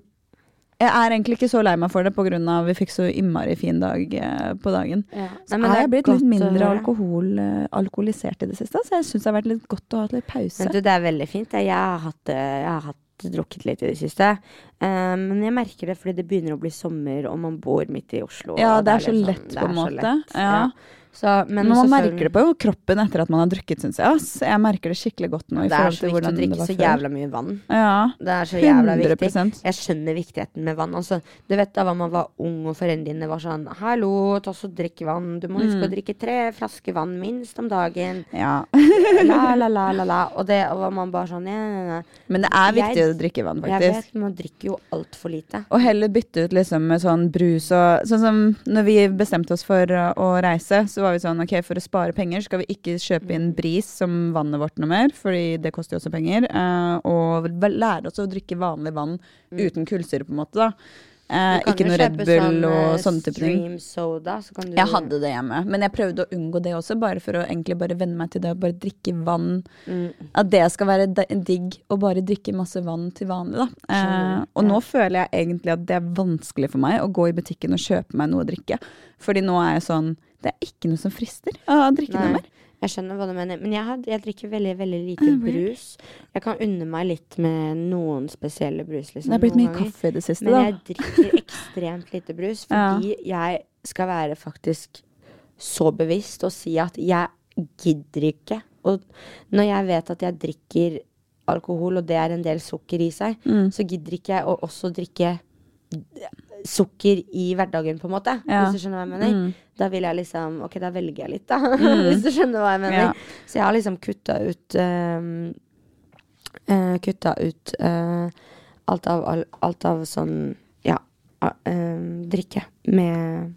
Speaker 3: jeg er egentlig ikke så lei meg for det pga. vi fikk så innmari fin dag eh, på dagen.
Speaker 2: Ja.
Speaker 3: Så
Speaker 2: Nei, men
Speaker 3: er jeg er
Speaker 2: blitt
Speaker 3: litt mindre alkohol, eh, alkoholisert i det siste, så jeg syns det har vært litt godt å ha litt pause.
Speaker 2: Men du, det er veldig fint. Jeg har hatt, eh, jeg har hatt drukket litt i det siste. Um, men jeg merker det fordi det begynner å bli sommer, og man bor midt i Oslo.
Speaker 3: ja,
Speaker 2: og
Speaker 3: det er så
Speaker 2: liksom,
Speaker 3: lett på
Speaker 2: er
Speaker 3: en måte.
Speaker 2: Ja.
Speaker 3: Ja.
Speaker 2: Så, men
Speaker 3: Men man merker det på kroppen etter at man har drukket, syns jeg. Ass. Jeg merker det skikkelig godt nå. i
Speaker 2: Det er så viktig å drikke så jævla mye vann.
Speaker 3: Ja,
Speaker 2: Det er så jævla
Speaker 3: 100
Speaker 2: viktig. Jeg skjønner viktigheten med vann. Altså, du vet da man var ung og foreldrene dine var sånn Hallo, ta så drikk vann. Du må huske
Speaker 3: Mm.
Speaker 2: å drikke tre flasker vann minst om dagen.
Speaker 3: Ja.
Speaker 2: La, la, la, la, la. Og det og var man bare sånn ja, ja.
Speaker 3: Men det er viktig
Speaker 2: Jeg-
Speaker 3: å drikke vann,
Speaker 2: Jeg
Speaker 3: faktisk.
Speaker 2: vet, man drikker jo altfor lite.
Speaker 3: Og heller bytte ut liksom med sånn brus og Sånn som når vi bestemte oss for uh, å reise, så var vi sånn OK, for å spare penger skal vi ikke kjøpe inn bris som vannet vårt noe mer, fordi det koster jo også penger. uh, og lære oss å drikke vanlig vann uten kullsyre, på en måte, da. Eh, ikke noe Red Bull
Speaker 2: sånn,
Speaker 3: og
Speaker 2: eh,
Speaker 3: sånne type ting.
Speaker 2: Soda, så kan du
Speaker 3: Jeg hadde det hjemme, men jeg prøvde å unngå det også, bare for å egentlig bare venne meg til det å bare drikke vann.
Speaker 2: Mm.
Speaker 3: At det skal være digg å bare drikke masse vann til vanlig, da. Eh, og nå føler jeg egentlig at det er vanskelig for meg å gå i butikken og kjøpe meg noe å drikke. Fordi nå er jeg sånn Det er ikke noe som frister å drikke
Speaker 2: Nei.
Speaker 3: noe mer.
Speaker 2: Jeg skjønner hva du mener. Men jeg, had, jeg drikker veldig veldig lite
Speaker 3: Ah,
Speaker 2: brus. Jeg kan unne meg litt med noen spesielle brus. Liksom,
Speaker 3: Det er blitt mye
Speaker 2: ganger.
Speaker 3: kaffe i det siste,
Speaker 2: Men
Speaker 3: da.
Speaker 2: jeg drikker ekstremt lite brus fordi jeg skal være faktisk så bevisst og si at jeg gidder ikke. Og når jeg vet at jeg drikker alkohol, og det er en del sukker i seg,
Speaker 3: Mm.
Speaker 2: så gidder ikke jeg å også drikke sukker i hverdagen, på en måte.
Speaker 3: Ja.
Speaker 2: Hvis du skjønner hva jeg mener.
Speaker 3: Mm.
Speaker 2: Da vil jeg liksom Ok, da velger jeg litt, da. Hvis du skjønner hva jeg mener.
Speaker 3: Ja.
Speaker 2: Så jeg har liksom kutta ut um, uh, Kutta ut uh, alt, av, al- alt av sånn Ja, uh, eh, drikke med,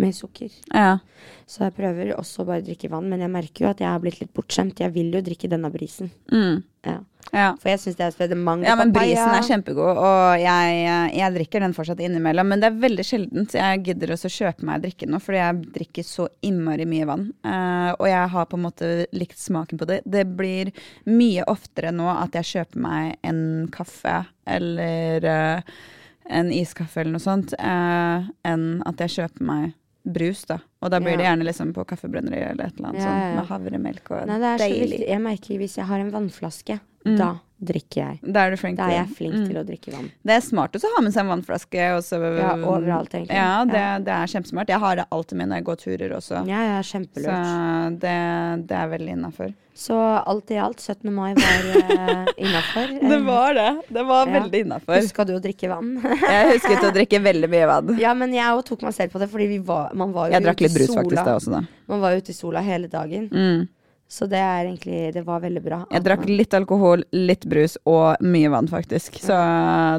Speaker 2: med sukker.
Speaker 3: Ja.
Speaker 2: Så jeg prøver også bare å drikke vann, men jeg merker jo at jeg har blitt litt bortskjemt. Jeg vil jo drikke denne brisen.
Speaker 3: Mm.
Speaker 2: Ja.
Speaker 3: Ja.
Speaker 2: For jeg syns det er spennende. Mango
Speaker 3: Ja, men
Speaker 2: papaya.
Speaker 3: brisen er kjempegod, og jeg, jeg drikker den fortsatt innimellom. Men det er veldig sjeldent jeg gidder også å kjøpe meg drikke nå, fordi jeg drikker så innmari mye vann. Uh, og jeg har på en måte likt smaken på det. Det blir mye oftere nå at jeg kjøper meg en kaffe eller uh, en iskaffe eller noe sånt, uh, enn at jeg kjøper meg brus, da. Og da blir det gjerne liksom på kaffebrønneri eller et eller annet
Speaker 2: Ja,
Speaker 3: sånt
Speaker 2: ja, sånt
Speaker 3: med havremelk og
Speaker 2: Nei, det er så
Speaker 3: deilig.
Speaker 2: viktig. Jeg merker hvis jeg har en vannflaske,
Speaker 3: Mm.
Speaker 2: da drikker jeg.
Speaker 3: Da er du flink
Speaker 2: Da er jeg flink
Speaker 3: Mm.
Speaker 2: til å drikke vann.
Speaker 3: Det er smart også å ha med seg en vannflaske. Også,
Speaker 2: Ja, overalt, egentlig.
Speaker 3: Ja, det, det er kjempesmart. Jeg har det alltid med når jeg går turer også.
Speaker 2: Ja, ja,
Speaker 3: Så det, det er veldig innafor.
Speaker 2: Så alt i alt, 17. mai var uh, innafor.
Speaker 3: Det var det. Det var
Speaker 2: Ja.
Speaker 3: veldig innafor.
Speaker 2: Huska du å drikke vann?
Speaker 3: Jeg husket å drikke veldig mye vann.
Speaker 2: ja, men jeg òg tok meg selv på det, fordi vi var, man var jo
Speaker 3: Jeg drakk
Speaker 2: ute i
Speaker 3: litt brus
Speaker 2: sola.
Speaker 3: faktisk da også, da.
Speaker 2: Man var jo ute i sola hele dagen.
Speaker 3: Mm.
Speaker 2: Så det er egentlig Det var veldig bra.
Speaker 3: Jeg drakk litt alkohol, litt brus og mye vann, faktisk. Så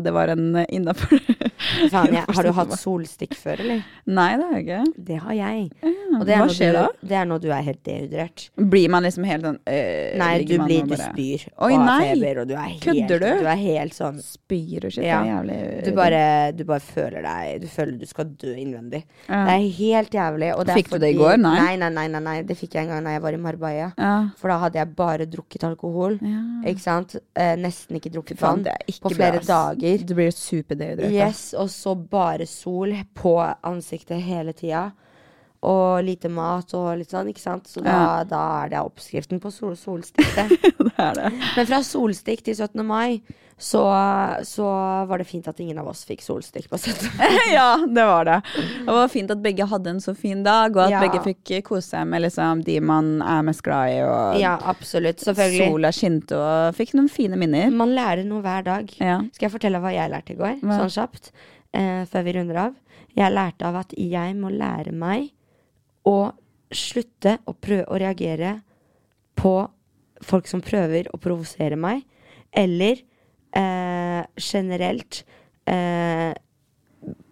Speaker 3: det var en innafor.
Speaker 2: Har du hatt solstikk før, eller?
Speaker 3: Nei, det har jeg ikke.
Speaker 2: Det har jeg.
Speaker 3: Ja,
Speaker 2: det
Speaker 3: Hva skjer
Speaker 2: du,
Speaker 3: da?
Speaker 2: Det er når du er helt dehydrert.
Speaker 3: Blir man liksom helt sånn øh,
Speaker 2: Nei, du blir Du spyr
Speaker 3: Oi,
Speaker 2: og har feber, og du er helt
Speaker 3: Kødder du?
Speaker 2: Du er helt sånn
Speaker 3: Spyr og shit.
Speaker 2: Ja.
Speaker 3: Det er jævlig
Speaker 2: Du bare, du bare føler deg Du føler du skal dø innvendig.
Speaker 3: ja.
Speaker 2: Det er helt jævlig. Og det
Speaker 3: Fikk du det i går? Nei?
Speaker 2: Nei, nei, nei, nei, nei. Det fikk jeg en gang da jeg var i Marbella.
Speaker 3: ja.
Speaker 2: For da hadde jeg bare drukket alkohol.
Speaker 3: ja.
Speaker 2: Ikke sant? Eh, nesten ikke drukket vann. på flere
Speaker 3: bra.
Speaker 2: dager.
Speaker 3: Du blir superdehydrert.
Speaker 2: Yes, og så bare sol på ansiktet hele tida. Og lite mat og litt sånn, ikke sant. Så da,
Speaker 3: Ja.
Speaker 2: da er det oppskriften på sol solstikk, det.
Speaker 3: det er det.
Speaker 2: Men fra solstikk til 17. mai, så, så var det fint at ingen av oss fikk solstikk på 17.
Speaker 3: ja, det var det. Det var fint at begge hadde en så fin dag, og at
Speaker 2: Ja.
Speaker 3: begge fikk kose seg med liksom, de man er mest glad i, og
Speaker 2: Ja, absolutt. Selvfølgelig.
Speaker 3: sola skinte og fikk noen fine minner.
Speaker 2: Man lærer noe hver dag.
Speaker 3: Ja.
Speaker 2: Skal jeg fortelle hva jeg lærte i går?
Speaker 3: Hva?
Speaker 2: Sånn kjapt. Eh, før vi runder av. Jeg lærte av at jeg må lære meg å slutte å prøve å reagere på folk som prøver å provosere meg, eller eh, generelt eh,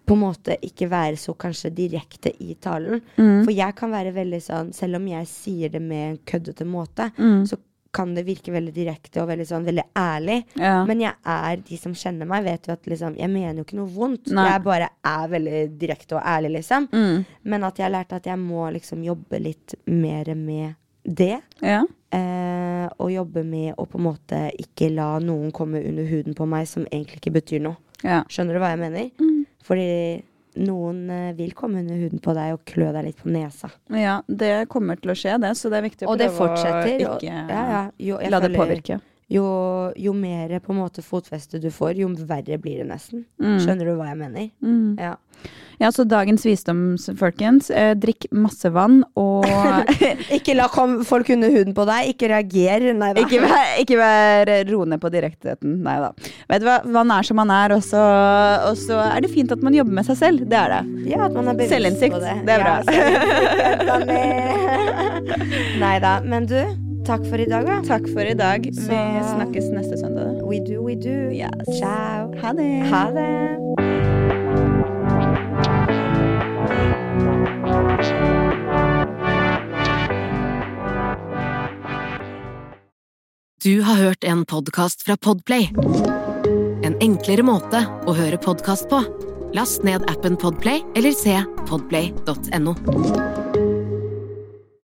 Speaker 2: på en måte ikke være så kanskje direkte i talen.
Speaker 3: Mm.
Speaker 2: For jeg kan være veldig sånn, selv om jeg sier det med en køddete måte,
Speaker 3: Mm.
Speaker 2: så kan det virke veldig direkte og veldig sånn veldig ærlig.
Speaker 3: Ja.
Speaker 2: Men jeg er, de som kjenner meg, vet jo at liksom Jeg mener jo ikke noe vondt.
Speaker 3: Nei.
Speaker 2: Jeg bare er veldig direkte og ærlig, liksom.
Speaker 3: Mm.
Speaker 2: Men at jeg har lært at jeg må liksom jobbe litt mer med det.
Speaker 3: ja.
Speaker 2: Eh, og jobbe med å på en måte ikke la noen komme under huden på meg som egentlig ikke betyr noe.
Speaker 3: ja.
Speaker 2: Skjønner du hva jeg mener?
Speaker 3: Mm.
Speaker 2: Fordi noen eh, vil komme under huden på deg og klø deg litt på nesa.
Speaker 3: Ja, det kommer til å skje, det. Så det er viktig å
Speaker 2: Og
Speaker 3: prøve å ikke
Speaker 2: ja, ja, jo, jeg
Speaker 3: la det påvirke.
Speaker 2: Jo, jo mer på en måte fotfeste du får, jo verre blir det nesten.
Speaker 3: Mm.
Speaker 2: Skjønner du hva jeg mener?
Speaker 3: Mm.
Speaker 2: Ja.
Speaker 3: Ja, så dagens visdom, folkens. Eh, drikk masse vann, og
Speaker 2: Ikke la folk under huden på deg. Ikke reager. Nei da.
Speaker 3: ikke vær, ikke vær roende på direktheten. Nei da. Vet du hva, vann er som man er, og så, og så er det fint at man jobber med seg selv. Det er det.
Speaker 2: Ja, at man er bevisst på det.
Speaker 3: det er bra.
Speaker 2: Ja, Nei da. Men du, takk for i dag, da.
Speaker 3: Takk for i dag. Vi snakkes neste søndag.
Speaker 2: We do, we do.
Speaker 3: Yes.
Speaker 2: Ciao.
Speaker 3: Ha det.
Speaker 2: Ha det.
Speaker 1: Du har hørt en podkast fra Podplay. En enklere måte å høre podkast på. Last ned appen Podplay eller se podplay.no.